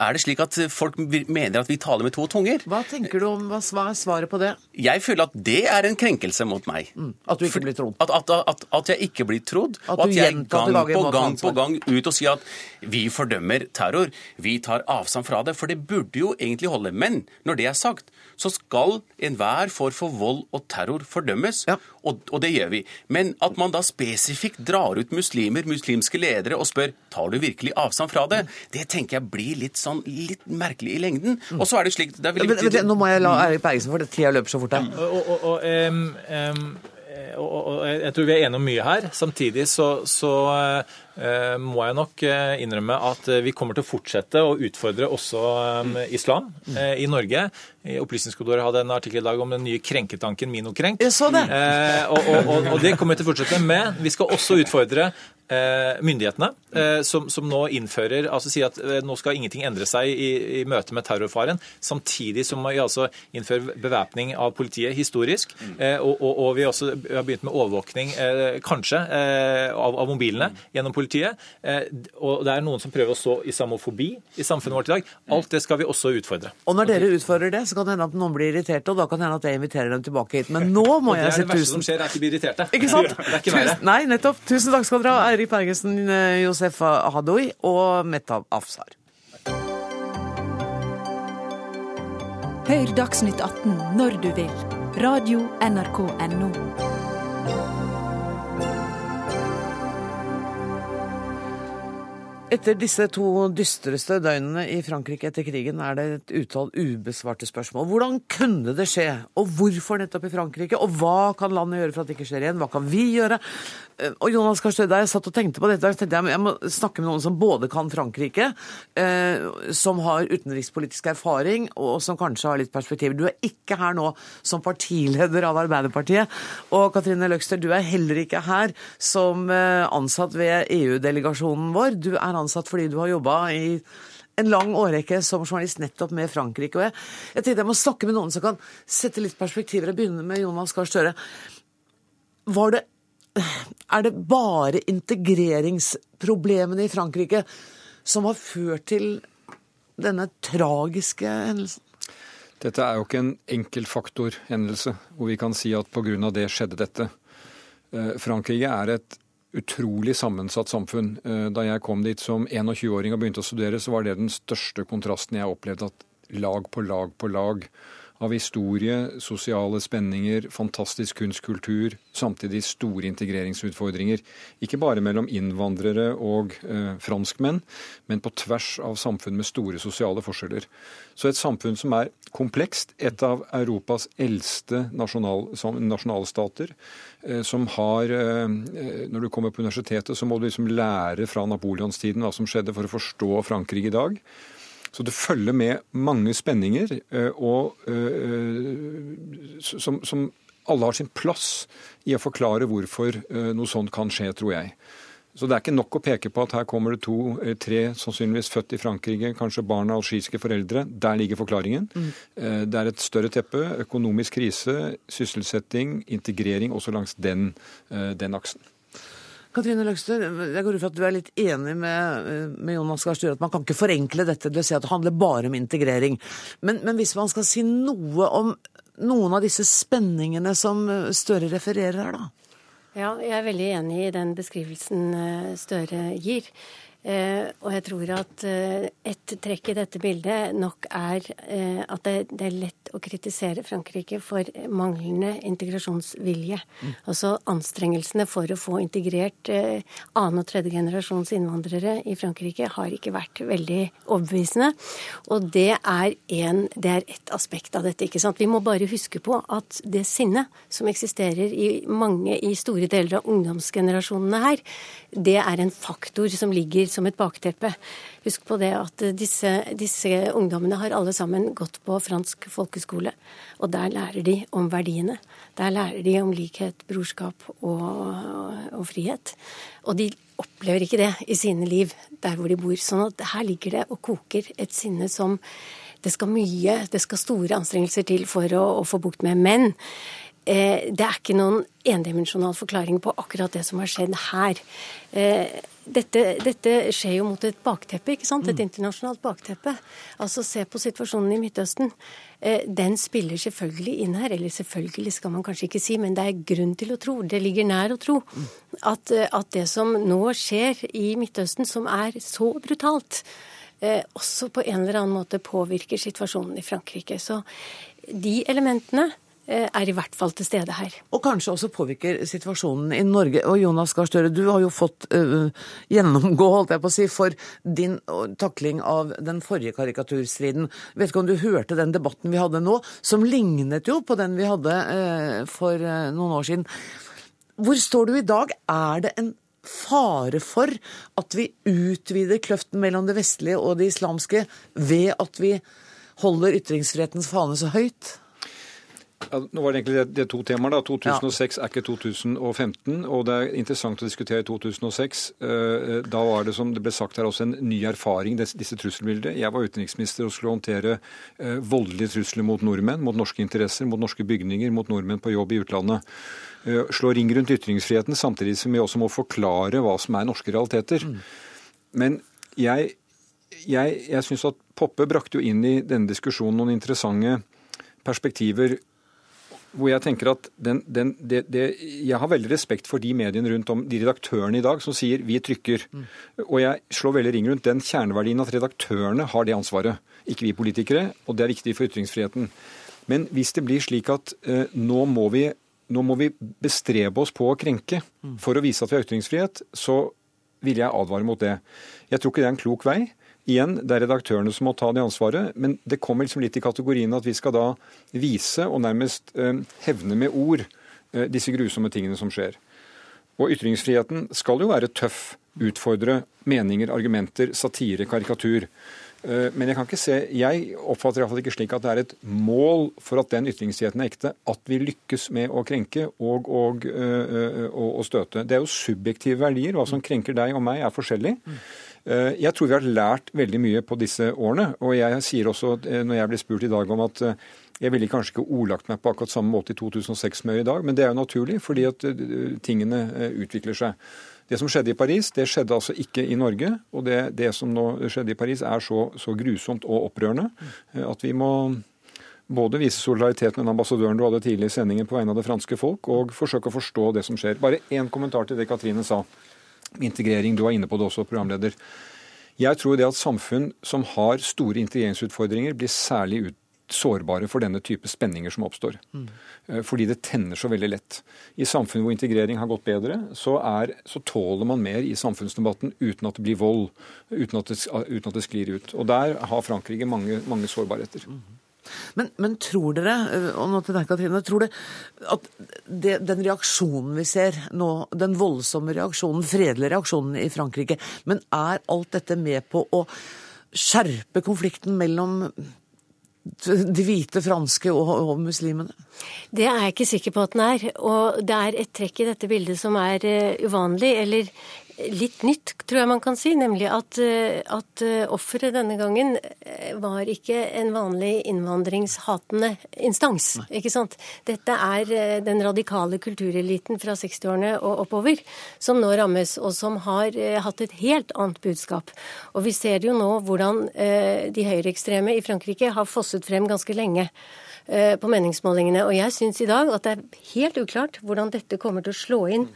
Er det slik at folk mener at vi taler med to tunger? Hva tenker du om, hva er svaret på det? Jeg føler at det er en krenkelse mot meg. At du ikke blir trodd? At, at, at, at jeg ikke blir trodd, At og at jeg gang på gang på gang ut og sier at vi fordømmer terror, vi tar avstand fra det. For det burde jo egentlig holde. Men når det er sagt, så skal enhver form for vold og terror fordømmes, og, og det gjør vi. Men at man da spesifikt drar ut muslimer, muslimske ledere, og spør tar du virkelig avstand fra det, det tenker jeg blir litt sånn litt merkelig i lengden. Og så er det slik det er Men, veldig men, nå må jeg la Eirik Bergesen, for det tida løper så fort her. Og, og, og, um, eh, og, og, jeg tror vi er enige om mye her. Samtidig så, så eh, må jeg nok eh, innrømme at eh, vi kommer til å fortsette å utfordre også em, islam eh, i Norge. Opplysningskontoret hadde en artikkel i dag om den nye krenketanken Minokrenk. Jeg så det. Eh, og, og, og, og det kommer vi til å fortsette med. Vi skal også utfordre eh, myndighetene, eh, som, som nå innfører altså sier at eh, nå skal ingenting endre seg i, i møte med terrorfaren, samtidig som vi altså innfører bevæpning av politiet historisk. Eh, og, og, og vi også har begynt med overvåkning, eh, kanskje, eh, av, av mobilene gjennom politiet. Eh, og det er noen som prøver å så islamofobi i samfunnet vårt i dag. Alt det skal vi også utfordre. Og når dere utfordrer det, så kan det hende at noen blir irriterte, og da kan det hende at jeg inviterer dem tilbake hit. Men nå må Og det jeg er si det verste tusen som skjer, er at de blir irriterte. Ikke sant? *laughs* Det er ikke. Tusen, nei, nettopp. Tusen takk skal dere ha, Eirik Bergesen, eh, Josef Hadoui og Metta Afsar. Hør Dagsnytt 18 når du vil. Radio NRK NO. Etter disse to dystreste døgnene i Frankrike etter krigen er det et utall ubesvarte spørsmål. Hvordan kunne det skje, og hvorfor nettopp i Frankrike? Og hva kan landet gjøre for at det ikke skjer igjen? Hva kan vi gjøre? Eh, Og Jonas Gahr da jeg satt og tenkte på dette, tenkte jeg jeg må snakke med noen som både kan Frankrike, eh, som har utenrikspolitisk erfaring, og som kanskje har litt perspektiv. Du er ikke her nå som partileder av Arbeiderpartiet. Og Katrine Løgster, du er heller ikke her som eh, ansatt ved EU-delegasjonen vår. Du er ansatt fordi du har jobba i en lang årrekke som journalist nettopp med Frankrike. Og jeg, jeg tenkte jeg må snakke med noen som kan sette litt perspektiver. Jeg begynner med Jonas Gahr Støre. Er det bare integreringsproblemene i Frankrike som har ført til denne tragiske hendelsen? Dette er jo ikke en enkeltfaktorhendelse hvor vi kan si at pga. det skjedde dette. Eh, Frankrike er et utrolig sammensatt samfunn. Eh, Da jeg kom dit som 21-åring og begynte å studere, så var det den største kontrasten jeg opplevde. At lag på lag på lag av historie, sosiale spenninger, fantastisk kunstkultur, samtidig store integreringsutfordringer. Ikke bare mellom innvandrere og eh, franskmenn, men på tvers av samfunn med store sosiale forskjeller. Så et samfunn som er komplekst, et av Europas eldste nasjonal, nasjonalstater, eh, som har eh, Når du kommer på universitetet, så må du liksom lære fra napoleonstiden hva som skjedde for å forstå Frankrike i dag. Så det følger med mange spenninger, eh, og, eh, som, som alle har sin plass i å forklare hvorfor eh, noe sånt kan skje, tror jeg. Så det er ikke nok å peke på at her kommer det to, tre sannsynligvis født i Frankrike, kanskje barn av algeriske foreldre. Der ligger forklaringen. Mm. Det er et større teppe. Økonomisk krise, sysselsetting, integrering også langs den, den aksen. Katrine Løgstø, jeg går ut fra at du er litt enig med, med Jonas Gahr Støre at man kan ikke forenkle dette til å si at det handler bare om integrering. Men, men hvis man skal si noe om noen av disse spenningene som Støre refererer her, da? Ja, jeg er veldig enig i den beskrivelsen eh, Støre gir. Eh, og jeg tror at eh, et trekk i dette bildet nok er eh, at det, det er lett å kritisere Frankrike for manglende integrasjonsvilje. Altså anstrengelsene for å få integrert annen- og tredjegenerasjons innvandrere i Frankrike har ikke vært veldig overbevisende. Og det er, en, det er et aspekt av dette. ikke sant? Vi må bare huske på at det sinnet som eksisterer i mange, i store deler av ungdomsgenerasjonene her, det er en faktor som ligger som et bakteppe. Husk på det at disse, disse ungdommene har alle sammen gått på fransk folkeskole. Og der lærer de om verdiene. Der lærer de om likhet, brorskap og, og frihet. Og de opplever ikke det i sine liv der hvor de bor. Sånn at her ligger det og koker et sinne som det skal mye, det skal store anstrengelser til for å, å få bukt med. Men eh, det er ikke noen endimensjonal forklaring på akkurat det som har skjedd her. Eh, dette, dette, skjer jo mot et bakteppe, ikke sant? et mm. internasjonalt bakteppe. Altså Se på situasjonen i Midtøsten. Eh, den spiller selvfølgelig inn her. Eller selvfølgelig skal man kanskje ikke si, men det er grunn til å tro, det ligger nær å tro, at, eh, at det som nå skjer i Midtøsten, som er så brutalt, eh, også på en eller annen måte påvirker situasjonen i Frankrike. Så de elementene er i hvert fall til stede her. Og kanskje også påvirker situasjonen i Norge. Og Jonas Gahr Støre, du har jo fått uh, gjennomgå, holdt jeg på å si, for din takling av den forrige karikaturstriden. Vet ikke om du hørte den debatten vi hadde nå, som lignet jo på den vi hadde uh, for uh, noen år siden. Hvor står du i dag? Er det en fare for at vi utvider kløften mellom det vestlige og det islamske ved at vi holder ytringsfrihetens fane så høyt? Ja, nå var det egentlig det, det to temaer. da. 2006 ja. er ikke 2015, og det er interessant å diskutere 2006. Eh, da var det, som det ble sagt her, også en ny erfaring, disse trusselbildene. Jeg var utenriksminister og skulle håndtere eh, voldelige trusler mot nordmenn, mot norske interesser, mot norske bygninger, mot nordmenn på jobb i utlandet. Eh, slå ring rundt ytringsfriheten, samtidig som vi også må forklare hva som er norske realiteter. Mm. Men jeg, jeg, jeg syns at Poppe brakte jo inn i denne diskusjonen noen interessante perspektiver hvor jeg tenker at den, den, det, det, Jeg har veldig respekt for de mediene rundt om, de redaktørene i dag som sier 'vi trykker'. Mm. Og jeg slår veldig ring rundt den kjerneverdien at redaktørene har det ansvaret. Ikke vi politikere, og det er viktig for ytringsfriheten. Men hvis det blir slik at eh, nå, må vi, nå, må vi, bestrebe oss på å krenke mm. for å vise at vi har ytringsfrihet, så vil jeg advare mot det. Jeg tror ikke det er en klok vei. Igjen, det er redaktørene som må ta det ansvaret, men det kommer liksom litt i kategorien at vi skal da vise og nærmest eh, hevne med ord eh, disse grusomme tingene som skjer. Og ytringsfriheten skal jo være tøff, utfordre meninger, argumenter, satire, karikatur. Eh, men jeg kan ikke se, jeg oppfatter iallfall ikke slik at det er et mål for at den ytringsfriheten er ekte, at vi lykkes med å krenke og, og, og, og støte. Det er jo subjektive verdier. Hva som krenker deg og meg, er forskjellig. Eh, jeg tror vi har lært veldig mye på disse årene. Og jeg sier også, eh, når jeg blir spurt i dag om at eh, jeg ville kanskje ikke ordlagt meg på akkurat samme måte i 2006 som jeg gjør i dag, men det er jo naturlig, fordi at tingene utvikler seg. Det som skjedde i Paris, det skjedde altså ikke i Norge. Og det, det som nå skjedde i Paris, er så, så, grusomt og opprørende at vi må både vise solidaritet med den ambassadøren du hadde tidlig i sendingen på vegne av det franske folk, og forsøke å forstå det som skjer. Bare én kommentar til det Katrine sa integrering. Du var inne på det også, programleder. Jeg tror det at samfunn som har store integreringsutfordringer, blir særlig ut, sårbare for denne type spenninger som oppstår. Mm. Fordi det tenner så veldig lett. I samfunn hvor integrering har gått bedre, så, er, så, tåler man mer i samfunnsdebatten uten at det blir vold, uten at det, uten at det sklir ut. Og der har Frankrike mange, mange sårbarheter. Mm. Men, men, tror dere, og nå til deg Katrine, tror dere at det, den reaksjonen vi ser nå, den voldsomme reaksjonen, fredelige reaksjonen i Frankrike, men er alt dette med på å skjerpe konflikten mellom de hvite franske og, og, muslimene? Det er jeg ikke sikker på at den er. Og det er et trekk i dette bildet som er uh, uvanlig, eller litt nytt, tror jeg man kan si. Nemlig at, uh, at uh, offeret denne gangen var ikke en vanlig innvandringshatende instans. Nei. ikke sant? Dette er den radikale kultureliten fra 60-årene og oppover som nå rammes, og som har hatt et helt annet budskap. Og vi ser jo nå hvordan de høyreekstreme i Frankrike har fosset frem ganske lenge. Eh, på meningsmålingene. Og jeg syns i dag at det er helt uklart hvordan dette kommer til å slå inn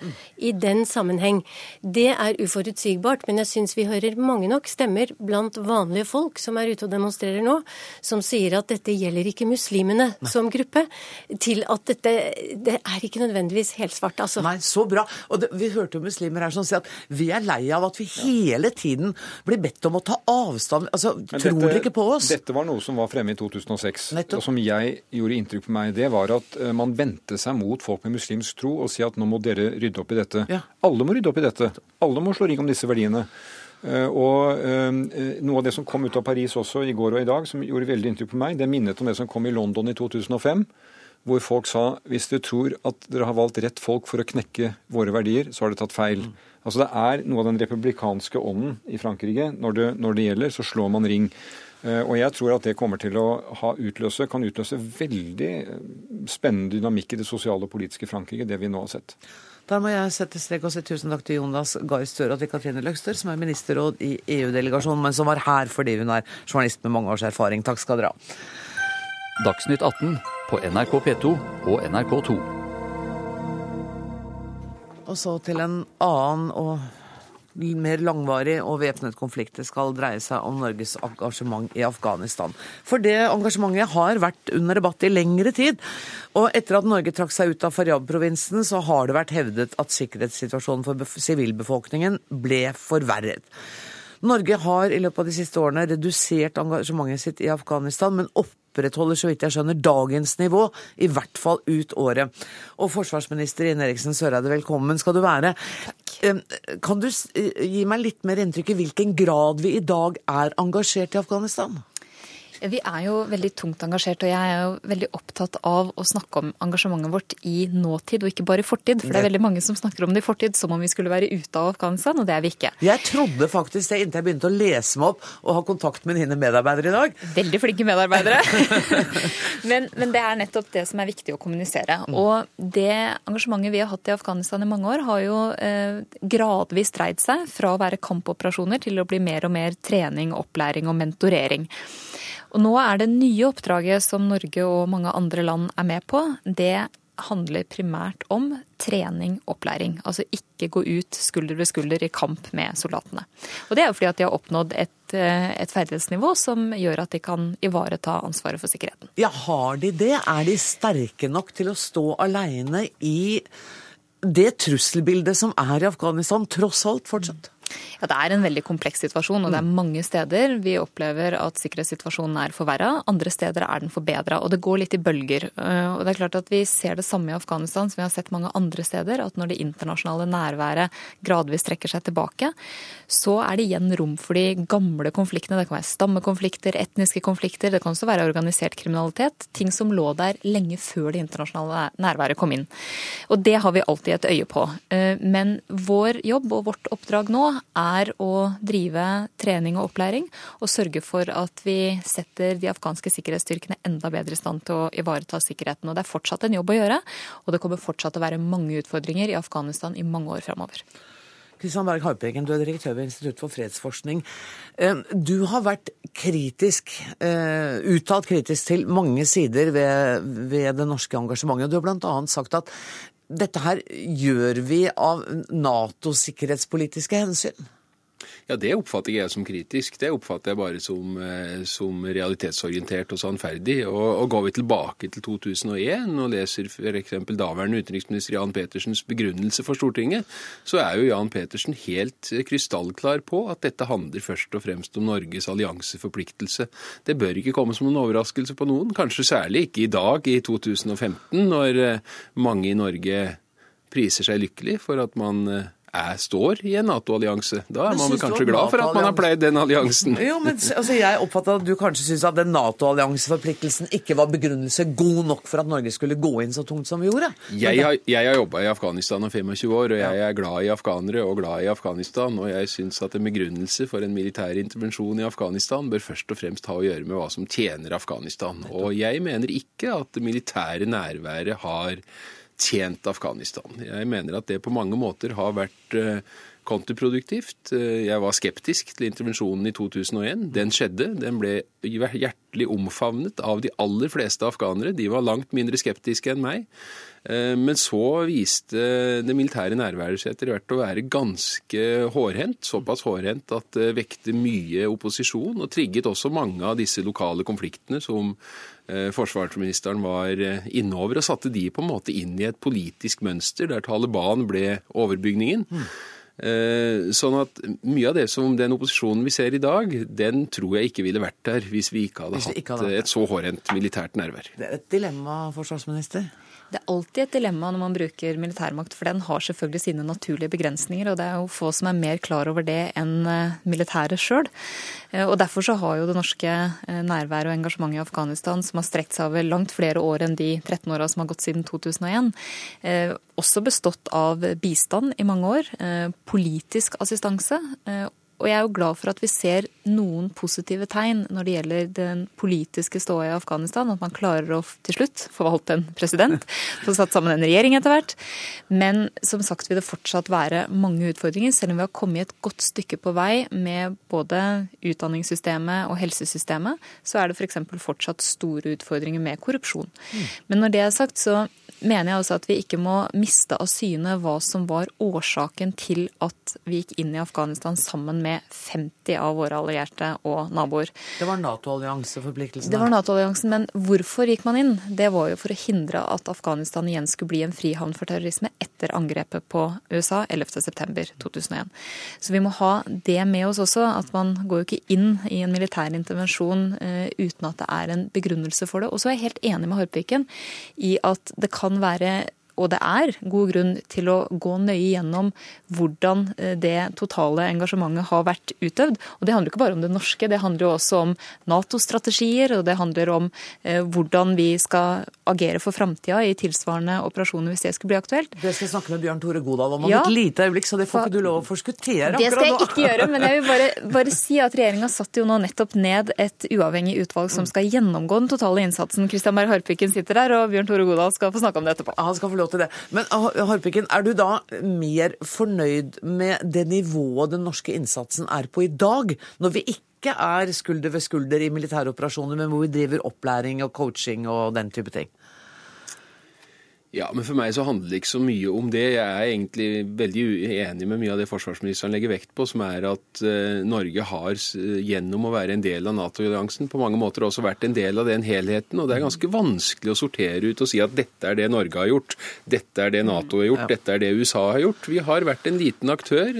i den sammenheng. Det er uforutsigbart, men jeg syns vi hører mange nok stemmer blant vanlige folk som er ute og demonstrerer nå, som sier at dette gjelder ikke muslimene Nei. som gruppe, til at dette det er ikke nødvendigvis helsvart, altså. Nei, så bra. Og det, vi hørte jo muslimer her som sier at vi er lei av at vi hele tiden blir bedt om å ta avstand. Altså, tror dere ikke på oss? Dette var noe som var fremme i 2006, Nettopp. og som jeg gjorde inntrykk på meg, det var at eh, man vendte seg mot folk med muslimsk tro og si at nå må dere rydde opp i dette. Ja. Alle må rydde opp i dette. Alle må slå ring om disse verdiene. Eh, Og eh, Noe av det som kom ut av Paris også i går og i dag, som gjorde veldig inntrykk på meg, det minnet om det som kom i London i 2005, hvor folk sa hvis dere tror at dere har valgt rett folk for å knekke våre verdier, så har dere tatt feil. Altså Det er noe av den republikanske ånden i Frankrike. Når det, når det gjelder, så slår man ring. Eh, Og jeg tror at det kommer til å ha utløse, kan utløse veldig eh, spennende dynamikk i det sosiale og politiske Frankrike, det vi nå har sett. Der må jeg sette strek og si tusen takk til Jonas Gahr Støre og til Katrine Løgster, som er ministerråd i EU-delegasjonen, men som var her fordi hun er journalist med mange års erfaring. Takk skal dere ha. Dagsnytt 18 på NRK P2 og NRK2. Og så til en annen og mer langvarig og væpnet konflikt. Det skal dreie seg om Norges engasjement i Afghanistan. For det engasjementet har vært under debatt i lengre tid. Og etter at Norge trakk seg ut av Faryab-provinsen, så har det vært hevdet at sikkerhetssituasjonen for sivilbefolkningen ble forverret. Norge har i løpet av de siste årene redusert engasjementet sitt i Afghanistan, men opprettholder, så vidt jeg skjønner, dagens nivå, i hvert fall ut året. Og forsvarsminister Ine Eriksen Søreide, velkommen skal du være. Kan du eh, gi meg litt mer inntrykk i hvilken grad vi i dag er engasjert i Afghanistan? Vi er jo veldig tungt engasjert, og jeg er jo veldig opptatt av å snakke om engasjementet vårt i nåtid, og ikke bare i fortid. For det er veldig mange som snakker om det i fortid som om vi skulle være ute av Afghanistan, og det er vi ikke. Jeg trodde faktisk det inntil jeg begynte å lese meg opp og ha kontakt med dine medarbeidere i dag. Veldig flinke medarbeidere. *laughs* *laughs* men, men det er nettopp det som er viktig å kommunisere. Og det engasjementet vi har hatt i Afghanistan i mange år, har jo eh, gradvis dreid seg fra å være kampoperasjoner til å bli mer og mer trening, opplæring og mentorering. Og nå er det nye oppdraget som Norge og mange andre land er med på, det handler primært om trening, opplæring. Altså ikke gå ut skulder ved skulder i kamp med soldatene. Og det er jo fordi at de har oppnådd et, eh, et ferdighetsnivå som gjør at de kan ivareta ansvaret for sikkerheten. Ja, har de det? Er de sterke nok til å stå aleine i det trusselbildet som er i Afghanistan, tross alt fortsatt? Ja, Det er en veldig kompleks situasjon, og det er mange steder vi opplever at sikkerhetssituasjonen er forverra. Andre steder er den forbedra, og det går litt i bølger. Eh, Og det er klart at Vi ser det samme i Afghanistan som vi har sett mange andre steder. At når det internasjonale nærværet gradvis trekker seg tilbake, så er det igjen rom for de gamle konfliktene. Det kan være stammekonflikter, etniske konflikter, det kan også være organisert kriminalitet. Ting som lå der lenge før det internasjonale nærværet kom inn. Og det har vi alltid et øye på. Eh, Men vår jobb og vårt oppdrag nå er å drive trening og opplæring og sørge for at vi setter de afghanske sikkerhetsstyrkene enda bedre i stand til å ivareta sikkerheten. Og det er fortsatt en jobb å gjøre, og det kommer fortsatt å være mange utfordringer i Afghanistan i mange år framover. Kristian Berg Harpegen, du er direktør ved Institutt for fredsforskning. Eh, Du har vært kritisk, eh, uttalt kritisk til mange sider ved, ved det norske engasjementet. Du har bl.a. sagt at dette her gjør vi av Nato-sikkerhetspolitiske hensyn. Ja, Det oppfatter jeg som kritisk. Det oppfatter jeg bare som, eh, som realitetsorientert og sannferdig. Og, og Går vi tilbake til 2001 og leser f.eks. daværende utenriksminister Jan Petersens begrunnelse for Stortinget, så er jo Jan Petersen helt krystallklar på at dette handler først og fremst om Norges allianseforpliktelse. Det bør ikke komme som noen overraskelse på noen, kanskje særlig ikke i dag, i 2015, når eh, mange i Norge priser seg lykkelig for at man eh, er, står i en Nato-allianse. Da er man vel kanskje glad for at man har pleid den alliansen. Jo, men altså, Jeg oppfatter at du kanskje syns at den Nato-allianseforpliktelsen ikke var begrunnelse god nok for at Norge skulle gå inn så tungt som vi gjorde. Jeg har, jeg har jobba i Afghanistan i 25 år, og jeg er glad i afghanere og glad i Afghanistan. Og jeg syns at en begrunnelse for en militær intervensjon i Afghanistan bør først og fremst ha å gjøre med hva som tjener Afghanistan. Og jeg mener ikke at det militære nærværet har tjent Afghanistan. Jeg mener at det på mange måter har vært eh, kontraproduktivt. Eh, Jeg var skeptisk til intervensjonen i 2001. Den skjedde. Den ble hjertelig omfavnet av de aller fleste afghanere. De var langt mindre skeptiske enn meg. Eh, Men så viste det militære nærværet seg etter hvert å være ganske hårhendt. Såpass hårhendt at det vekte mye opposisjon, og trigget også mange av disse lokale konfliktene som forsvarsministeren var eh, innover, og satte de på en måte inn i et politisk mønster der Taliban ble overbygningen. Mm. Sånn at mye av det som den opposisjonen vi ser i dag, den tror jeg ikke ville vært der hvis vi ikke hadde vi ikke hadde hatt et så hårent militært nærvær. Det er et dilemma, forsvarsminister. Det er alltid et dilemma når man bruker militærmakt, for den har selvfølgelig sine naturlige begrensninger, og det er jo få som er mer klar over det enn eh, militæret sjøl. Og derfor så har jo det norske nærværet og engasjementet i Afghanistan, som har strekt seg over langt flere år enn de 13 åra som har gått siden 2001, også bestått av bistand i mange år, politisk assistanse og jeg er jo glad for at vi ser noen positive tegn når det gjelder den politiske ståa i Afghanistan. At man klarer å til slutt forvalte en president, få satt sammen en regjering etter hvert. Men som sagt vil det fortsatt være mange utfordringer, selv om vi har kommet et godt stykke på vei med både utdanningssystemet og helsesystemet, så er det f.eks. For fortsatt store utfordringer med korrupsjon. Mm. Men når det er sagt, så mener jeg også at vi ikke må miste av syne hva som var årsaken til at vi gikk inn i Afghanistan sammen med 50 av våre allierte og naboer. Det var Nato-allianseforpliktelsen? Det var Nato-alliansen, men hvorfor gikk man inn? Det var jo for å hindre at Afghanistan igjen skulle bli en frihavn for terrorisme etter angrepet på USA 11.9.2001. Så vi må ha det med oss også, at man går jo ikke inn i en militær intervensjon uh, uten at det er en begrunnelse for det. Og så er jeg helt enig med Harpviken i at det kan kan være og det er god grunn til å gå nøye gjennom hvordan eh, det totale engasjementet har vært utøvd. Og Det handler ikke bare om det norske, det handler jo også om Nato-strategier, og det handler om eh, hvordan vi skal agere for framtida i tilsvarende operasjoner hvis det skulle bli aktuelt. Det skal jeg snakke med Bjørn Tore Godal om om ja. et lite øyeblikk, så det får ikke du lov å forskuttere akkurat nå. Det skal jeg ikke gjøre, men jeg vil bare, bare si at regjeringa satte jo nå nettopp ned et uavhengig utvalg som skal gjennomgå den totale innsatsen. Kristian Berg Harpiken sitter der, og Bjørn Tore Godal skal få snakke om det etterpå. Han skal få lov lov til det. Men Harpiken, er du da mer fornøyd med det nivået den norske innsatsen er på i dag, når vi ikke er skulder ved skulder i militære operasjoner, men hvor vi driver opplæring og coaching og den type ting? Ja, men For meg så handler det ikke så mye om det. Jeg er egentlig veldig uenig med mye av det forsvarsministeren legger vekt på, som er at uh, Norge har gjennom å være en del av Nato-alliansen på mange måter også vært en del av den helheten. og Det er ganske vanskelig å sortere ut og si at dette er det Norge har gjort, dette er det Nato har gjort, dette er det USA har gjort. Vi har vært en liten aktør.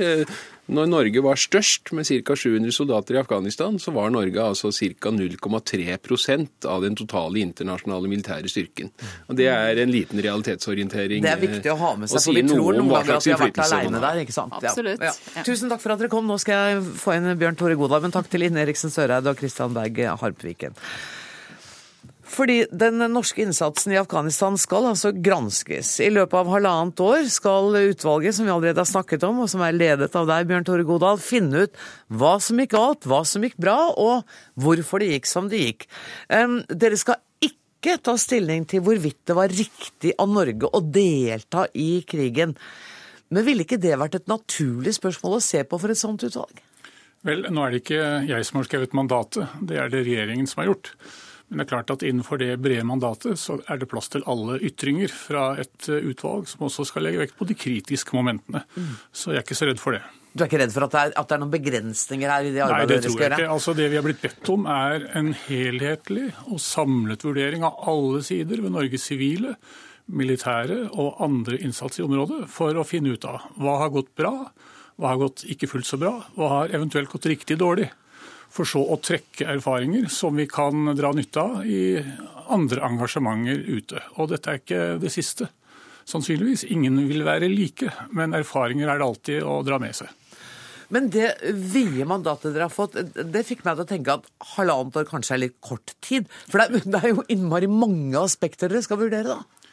Når Norge var størst, med ca. 700 soldater i Afghanistan, så var Norge altså ca. 0,3% av den totale internasjonale militære styrken. Og Det er en liten realitetsorientering. Det er viktig å ha med seg, for vi tror noen ganger at vi har vært alene der. ikke sant? Absolutt. Ja. Ja. Tusen takk for at dere kom. Nå skal jeg få inn Bjørn Tore Godal, men takk til Ine Eriksen Søreide og Christian Berg Harpviken. Fordi den norske innsatsen i Afghanistan skal altså granskes. I løpet av halvannet år skal utvalget som vi allerede har snakket om, og som er ledet av deg, Bjørn Tore Godal, finne ut hva som gikk galt, hva som gikk bra, og hvorfor det gikk som det gikk. Dere skal ikke ta stilling til hvorvidt det var riktig av Norge å delta i krigen. Men ville ikke det vært et naturlig spørsmål å se på for et sånt utvalg? Vel, nå er det ikke jeg som har skrevet mandatet, det er det regjeringen som har gjort. Men det er klart at innenfor det brede mandatet så er det plass til alle ytringer fra et eh, utvalg som også skal legge vekt på de kritiske momentene. Mm. Så jeg er ikke så redd for det. Du er ikke redd for at det er, at det er noen begrensninger her i det arbeidet Nei, det tror jeg ikke. Altså, det vi har blitt bedt om, er en helhetlig og samlet vurdering av alle sider ved Norges sivile, militære og andre innsats i området for å finne ut av hva har gått bra, hva har gått ikke fullt så bra, hva har eventuelt gått riktig dårlig for så å trekke erfaringer som vi kan dra nytte av i andre engasjementer ute. Og dette er ikke det siste. Sannsynligvis. Ingen vil være like, men erfaringer er det alltid å dra med seg. Men det vide mandatet dere har fått, det fikk meg til å tenke at halvannet år kanskje er litt kort tid. For det er, jo innmari mange aspekter dere skal vurdere, da.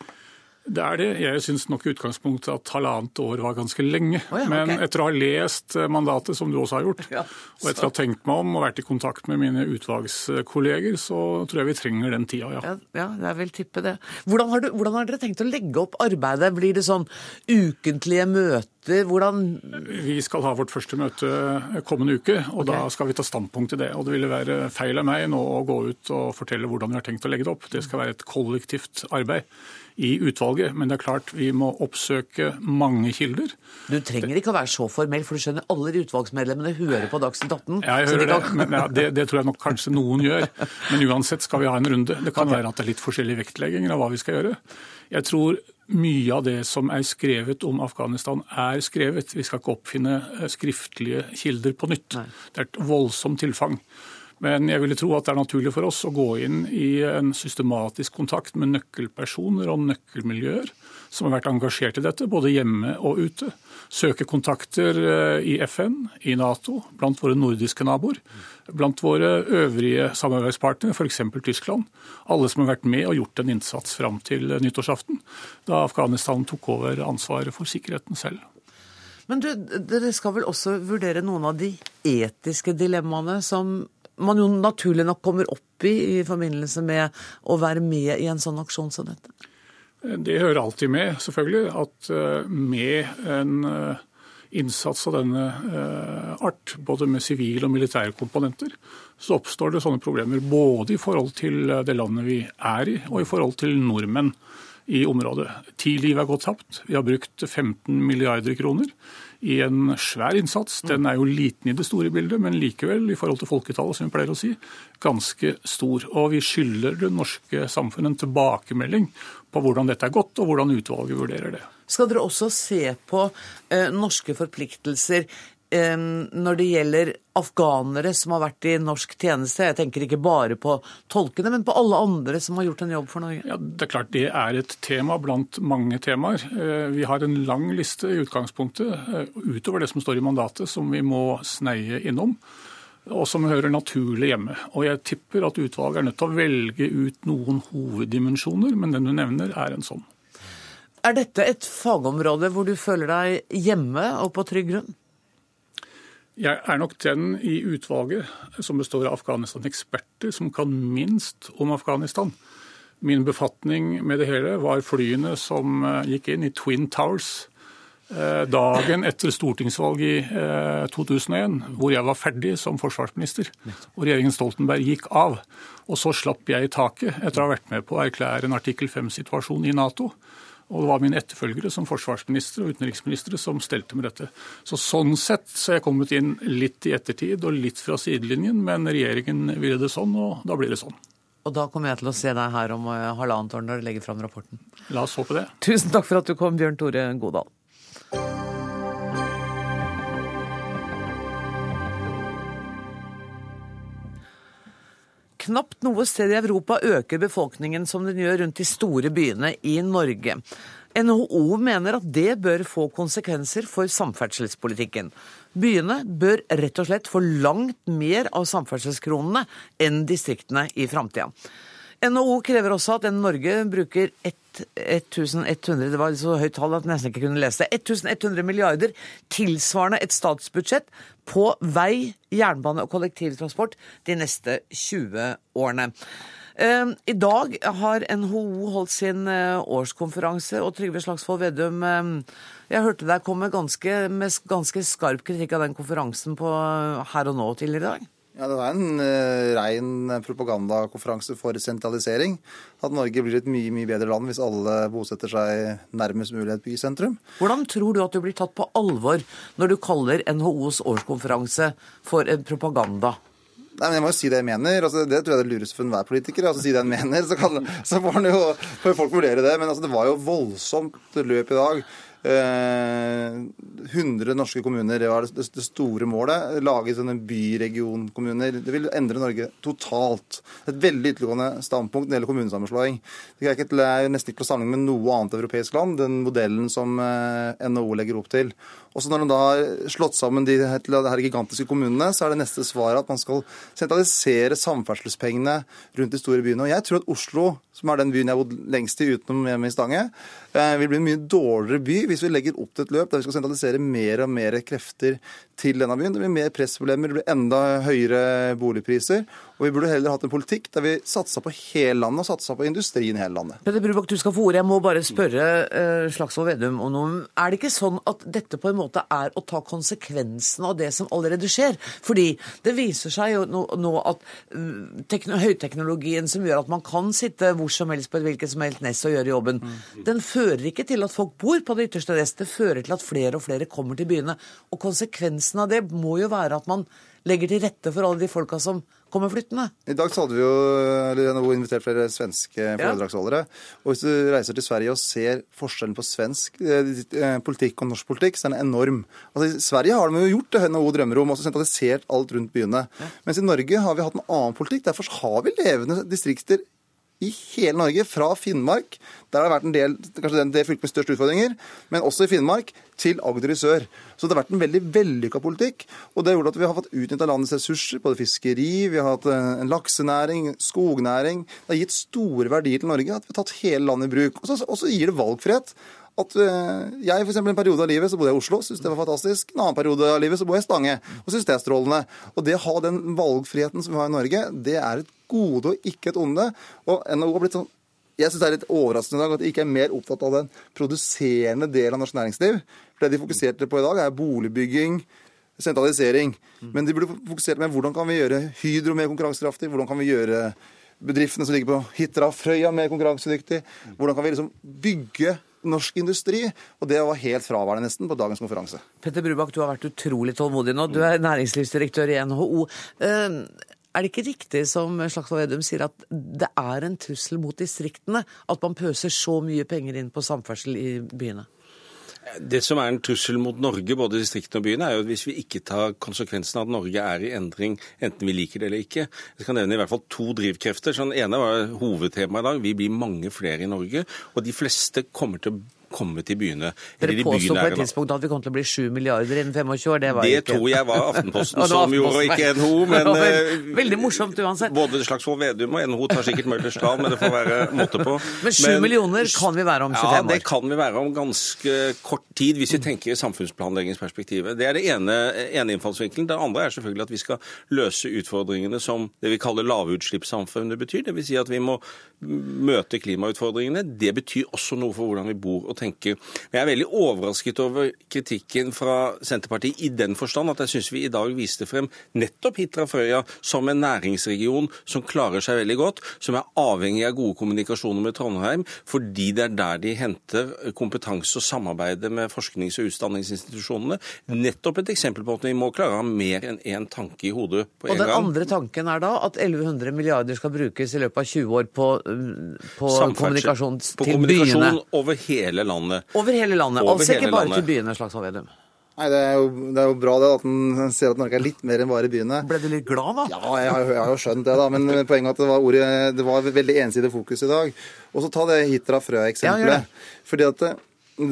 Det er det. Jeg syns nok i utgangspunktet at halvannet år var ganske lenge. Oh ja, Men etter å ha lest eh, mandatet, som du også har gjort, *laughs* ja, og etter å ha tenkt meg om og vært i kontakt med mine utvalgskolleger, så tror jeg vi trenger den tida, ja. Ja, jeg vil tippe det. Hvordan har, du, hvordan har dere tenkt å legge opp arbeidet? Blir det sånn ukentlige møter? Hvordan Vi skal ha vårt første møte kommende uke, og okay. da skal vi ta standpunkt til det. Og det ville være feil av meg nå å gå ut og fortelle hvordan vi har tenkt å legge det opp. Det skal være et kollektivt arbeid i utvalget. Men det er klart vi må oppsøke mange kilder. Du trenger ikke å være så formell, for du skjønner alle de utvalgsmedlemmene hører på Dagsnytt 18. Ja, jeg hører det, men ja, det, det, tror jeg nok kanskje noen gjør. Men uansett skal vi ha en runde. Det kan okay. være at det er litt forskjellige vektlegginger av hva vi skal gjøre. Jeg tror mye av det som er skrevet om Afghanistan, er skrevet. Vi skal ikke oppfinne eh, skriftlige kilder på nytt. Nei. Det er et voldsomt tilfang. Men jeg ville tro at det er naturlig for oss å gå inn i en systematisk kontakt med nøkkelpersoner og nøkkelmiljøer som har vært engasjert i dette, både hjemme og ute. Søke kontakter eh, i FN, i Nato, blant våre nordiske naboer. Blant våre øvrige samarbeidspartnere, f.eks. Tyskland. Alle som har vært med og gjort en innsats fram til nyttårsaften, da Afghanistan tok over ansvaret for sikkerheten selv. Men du, dere skal vel også vurdere noen av de etiske dilemmaene som man jo naturlig nok kommer opp i i forbindelse med å være med i en sånn aksjon som dette? Det hører alltid med, selvfølgelig, at eh, med en eh, innsats av denne eh, art, både med sivile og militære komponenter, så oppstår det sånne problemer både i forhold til det landet vi er i, og i forhold til nordmenn i området. Ti liv er gått tapt. Vi har brukt 15 milliarder kroner i en svær innsats. Den er jo liten i det store bildet, men likevel, i forhold til folketallet, som vi pleier å si, ganske stor. Og vi skylder det norske samfunnet en tilbakemelding på hvordan dette er gått, og hvordan utvalget vurderer det. Skal dere også se på eh, norske forpliktelser når det gjelder afghanere som har vært i norsk tjeneste? Jeg tenker ikke bare på tolkene, men på alle andre som har gjort en jobb for Norge? Ja, Det er klart det er et tema blant mange temaer. Eh, vi har en lang liste i utgangspunktet, eh, utover det som står i mandatet, som vi må sneie innom og som hører naturlig hjemme. Og Jeg tipper at utvalget er nødt til å velge ut noen hoveddimensjoner, men den du nevner, er en sånn. Er dette et fagområde hvor du føler deg hjemme og på trygg grunn? Jeg er nok den i utvalget som består av Afghanistan-eksperter som kan minst om Afghanistan. Min befatning med det hele var flyene som eh, gikk inn i Twin Towers eh, dagen etter stortingsvalget i 2001, eh, hvor jeg var ferdig som forsvarsminister. Og regjeringen Stoltenberg gikk av. Og så slapp jeg i taket etter å ha vært med på å erklære en artikkel 5-situasjon i Nato. Og det var mine etterfølgere som forsvarsminister og utenriksministre som stelte med dette. Så Sånn sett så er jeg kommet inn litt i ettertid og litt fra sidelinjen, men regjeringen ville det sånn, og da blir det sånn. Og da kommer jeg til å se deg her om eh, halvannet år når du legger fram rapporten. La oss håpe det. Tusen takk for at du kom, Bjørn Tore Godal. Knapt noe sted i Europa øker befolkningen som den gjør rundt de store byene i Norge. NHO mener at det bør få konsekvenser for samferdselspolitikken. Byene bør rett og slett få langt mer av samferdselskronene enn distriktene i framtida. NHO krever også at Norge bruker 1100 det var så høyt tall at jeg nesten ikke kunne lese det, 1100 milliarder tilsvarende et statsbudsjett på vei, jernbane og kollektivtransport de neste 20 årene. Ehm, I dag har NHO holdt sin eh, årskonferanse, og Trygve Slagsvold Vedum, ehm, jeg hørte deg komme med ganske skarp kritikk av den konferansen på eh, Her og Nå tidligere i dag? Ja, Det er en uh, rein propagandakonferanse for sentralisering. At Norge blir et mye mye bedre land hvis alle bosetter seg nærmest mulig et bysentrum. Hvordan tror du at du blir tatt på alvor når du kaller NHOs årskonferanse for en propaganda? Nei, men Jeg må jo si det jeg mener. Altså, det tror jeg er det lureste for enhver politiker. altså Si det en mener, så, kan, så får, jo, får folk vurdere det. Men altså, det var jo voldsomt løp i dag. 100 eh, norske kommuner, det var det store målet. Lage sånne byregionkommuner. Det vil endre Norge totalt. Et veldig ytterliggående standpunkt når det gjelder kommunesammenslåing. Det er, ikke, det er nesten ikke å sammenligne med noe annet europeisk land, den modellen som eh, NHO legger opp til. Og så Når de da har slått sammen de, de her gigantiske kommunene, så er det neste svaret at man skal sentralisere samferdselspengene rundt de store byene. Og Jeg tror at Oslo, som er den byen jeg har bodd lengst i utenom hjemme i Stange, eh, vil bli en mye dårligere by hvis vi legger opp til et løp der vi skal sentralisere mer og mer krefter til denne byen. Det blir mer pressproblemer, det blir enda høyere boligpriser. Og vi burde heller hatt en politikk der vi satsa på hele landet og satsa på industrien i hele landet. Peder Brubakk, du skal få ordet. Jeg må bare spørre uh, Slagsvold Vedum om noe. Er det ikke sånn at dette på en måte er å ta konsekvensen av det som allerede skjer? Fordi det viser seg jo nå, at uh, høyteknologien som gjør at man kan sitte hvor som helst på et hvilket som helst nest og gjøre jobben, mm. den fører ikke til at folk bor på det ytterste nest. Det fører til at flere og flere kommer til byene. Og konsekvensen av det må jo være at man legger til rette for alle de folka som kommer flyttende. I dag så hadde vi jo eller NHO invitert flere svenske foredragsholdere. Og hvis du reiser til Sverige og ser forskjellen på svensk eh, politikk og norsk politikk, så er den enorm. Altså, I Sverige har de jo gjort det NHO drømmer om, også sentralisert alt rundt byene. Mens i Norge har vi hatt en annen politikk. Derfor har vi levende distrikter i hele Norge, fra Finnmark, der har det vært en del, kanskje den del fylket med størst utfordringer, men også i Finnmark, til Agder i sør. Så det har vært en veldig vellykka politikk. Og det har gjort at vi har fått utnytta landets ressurser, både fiskeri, vi har hatt eh, en laksenæring, skognæring. Det har gitt store verdier til Norge at vi har tatt hele landet i bruk. Og så gir det valgfrihet at eh, jeg eksempel, en periode av livet så bodde jeg i Oslo, syntes det var fantastisk. En annen periode av livet så bodde jeg i Stange og syntes det er strålende. Og det å ha den valgfriheten som vi har i Norge, det er et gode og ikke et onde. Og NHO har blitt sånn jeg synes det er litt overraskende i dag at de ikke er mer opptatt av den produserende delen av norsk næringsliv. For Det de fokuserte på i dag, er boligbygging, sentralisering. Men de burde fokusert på hvordan kan vi gjøre Hydro mer konkurransekraftig, hvordan kan vi gjøre bedriftene som ligger på Hitra Frøya mer konkurransedyktig, hvordan kan vi liksom bygge norsk industri. Og det var helt fraværende nesten på dagens konferanse. Petter Brubakk, du har vært utrolig tålmodig nå. Du er næringslivsdirektør i NHO. Eh, er det ikke riktig som Slagsvold Vedum sier, at det er en trussel mot distriktene at man pøser så mye penger inn på samferdsel i byene? Det som er en trussel mot Norge, både distriktene og byene, er jo at hvis vi ikke tar konsekvensen av at Norge er i endring, enten vi liker det eller ikke. Jeg skal nevne i hvert fall to drivkrefter. Så den ene var hovedtemaet i dag. Vi blir mange flere i Norge, og de fleste kommer til å komme til byene. Dere påsto på et tidspunkt at vi kom til å bli 7 milliarder innen 25 år. Det, var det ikke... tror jeg var Aftenposten *laughs* som gjorde, og ikke NHO. *laughs* Men eh, veldig morsomt uansett. Både Slagsvold Vedum og NHO tar sikkert Møllers tran, men det får være måte på. *laughs* Men 7 men, millioner kan vi være om 25 år? Ja, det kan vi være om ganske kort tid, hvis vi tenker i samfunnsplanleggingsperspektivet. Det er det ene, ene innfallsvinkelen. Det andre er selvfølgelig at vi skal løse utfordringene som det vi kaller lavutslippssamfunnet betyr. Dvs. Si at vi må møte klimautfordringene. Det betyr også noe for hvordan vi bor og tenker. Men jeg er veldig overrasket over kritikken fra Senterpartiet i den forstand at jeg syns vi i dag viste frem nettopp Hitra Frøya som en næringsregion som klarer seg veldig godt, som er avhengig av gode kommunikasjoner med Trondheim, fordi det er der de henter kompetanse og samarbeider med forsknings- og utdanningsinstitusjonene. Nettopp et eksempel på at vi må klare å ha mer enn én tanke i hodet på en gang. Og den andre tanken er da at 1100 milliarder skal brukes i løpet av 20 år på, på kommunikasjon til på kommunikasjon byene. over hele landet. Over hele landet, Over altså hele ikke bare landet. til byene, Slagsvold Vedum. Nei, det er, jo, det er jo bra det at en ser at Norge er litt mer enn bare byene. Ble du litt glad, da? Ja, jeg har, jeg har jo skjønt det, da. Men poenget er at det var, ordet, det var veldig ensidig fokus i dag. Og så ta det Hitra Ja, gjør Frøya-eksempelet. det. Fordi at det,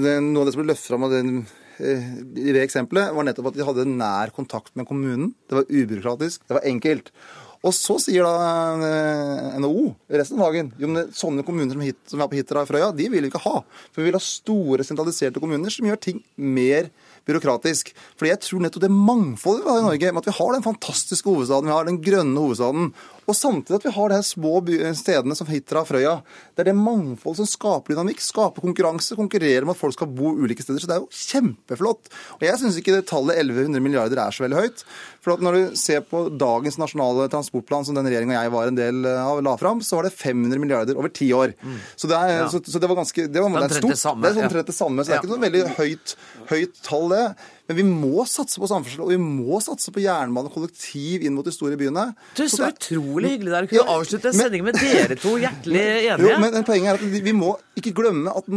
det, noe av det som ble løftet fram av den, eh, i det eksempelet, var nettopp at de hadde nær kontakt med kommunen. Det var ubyråkratisk, det var enkelt. Og så sier da eh, NHO resten av dagen jo, men sånne kommuner som, hit, som er på Hitra og Frøya, de vil vi ikke ha. For vi vil ha store, sentraliserte kommuner som gjør ting mer byråkratisk. Fordi jeg tror nettopp det mangfoldet vi har i Norge, med at vi har den fantastiske hovedstaden, vi har den grønne hovedstaden, og samtidig at vi har de her små stedene som Hitra og Frøya. Det er det mangfold som skaper dynamikk, skaper konkurranse, konkurrerer med at folk skal bo ulike steder. Så det er jo kjempeflott. Og jeg syns ikke det tallet 1100 milliarder er så veldig høyt. For at når du ser på dagens nasjonale transportplan, som den regjeringa jeg var en del av, la fram, så var det 500 milliarder over ti år. Så, det er, Ja. så, så det var ganske det var, det er stort. det samme, Det er omtrent det samme, så det er ikke noe veldig høyt, høyt tall, det. Men vi må satse på samferdsel, og vi må satse på jernbane og kollektiv inn mot de store byene. Du, så det- utrolig hyggelig det er å kunne avslutte sendingen med dere to hjertelig enige. Jo, men, men poenget er at vi må ikke glemme at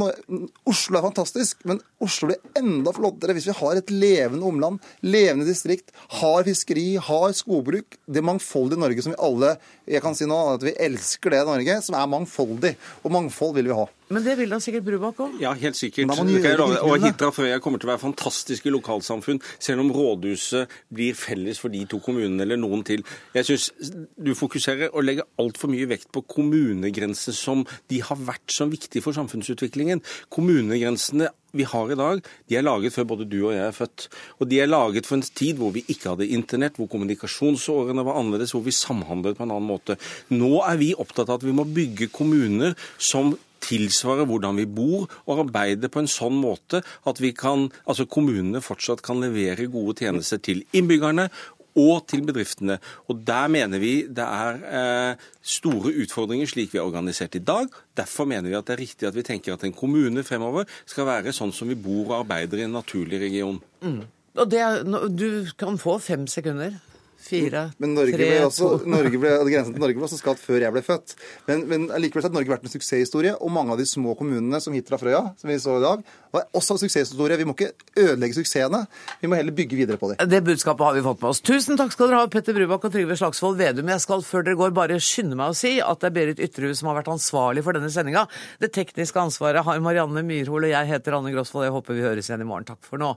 Oslo er fantastisk, men Oslo blir enda flottere hvis vi har et levende omland, levende distrikt, har fiskeri, har skogbruk. Det mangfoldige Norge som vi alle Jeg kan si nå at vi elsker det Norge, som er mangfoldig. Og mangfold vil vi ha. Men det vil da sikkert Brubakk òg. Ja, helt sikkert. Og. Hitra og Frøya kommer til å være fantastiske lokalsamfunn, selv om rådhuset blir felles for de to kommunene eller noen til. Jeg syns du fokuserer og legger altfor mye vekt på kommunegrenser som de har vært så viktige for samfunnsutviklingen. Kommunegrensene vi har i dag, de er laget før både du og jeg er født. Og de er laget for en tid hvor vi ikke hadde internett, hvor kommunikasjonsårene var annerledes, hvor vi samhandlet på en annen måte. Nå er vi opptatt av at vi må bygge kommuner som tilsvarer hvordan vi bor og arbeider på en sånn måte at vi kan, altså kommunene fortsatt kan levere gode tjenester til innbyggerne og til bedriftene. Og Der mener vi det er eh, store utfordringer slik vi er organisert i dag. Derfor mener vi at det er riktig at vi tenker at en kommune fremover skal være sånn som vi bor og arbeider i en naturlig region. Mm. Og det du kan få fem sekunder. Fire, Men Norge tre, ble også, to *laughs* Norge ble, grensen til Norge ble også skapt før jeg ble født. Men, men likevel har Norge vært en suksesshistorie, og mange av de små kommunene som Hitra Frøya, som vi så i dag, var også en suksesshistorie. Vi må ikke ødelegge suksessene, vi må heller bygge videre på dem. Det budskapet har vi fått med oss. Tusen takk skal dere ha, Petter Brubakk og Trygve Slagsvold Vedum. Jeg skal før dere går bare skynde meg å si at det er Berit Ytterhus som har vært ansvarlig for denne sendinga. Det tekniske ansvaret har Marianne Myrhol, og jeg heter Anne Grosvold. Jeg håper vi høres igjen i morgen. Takk for nå.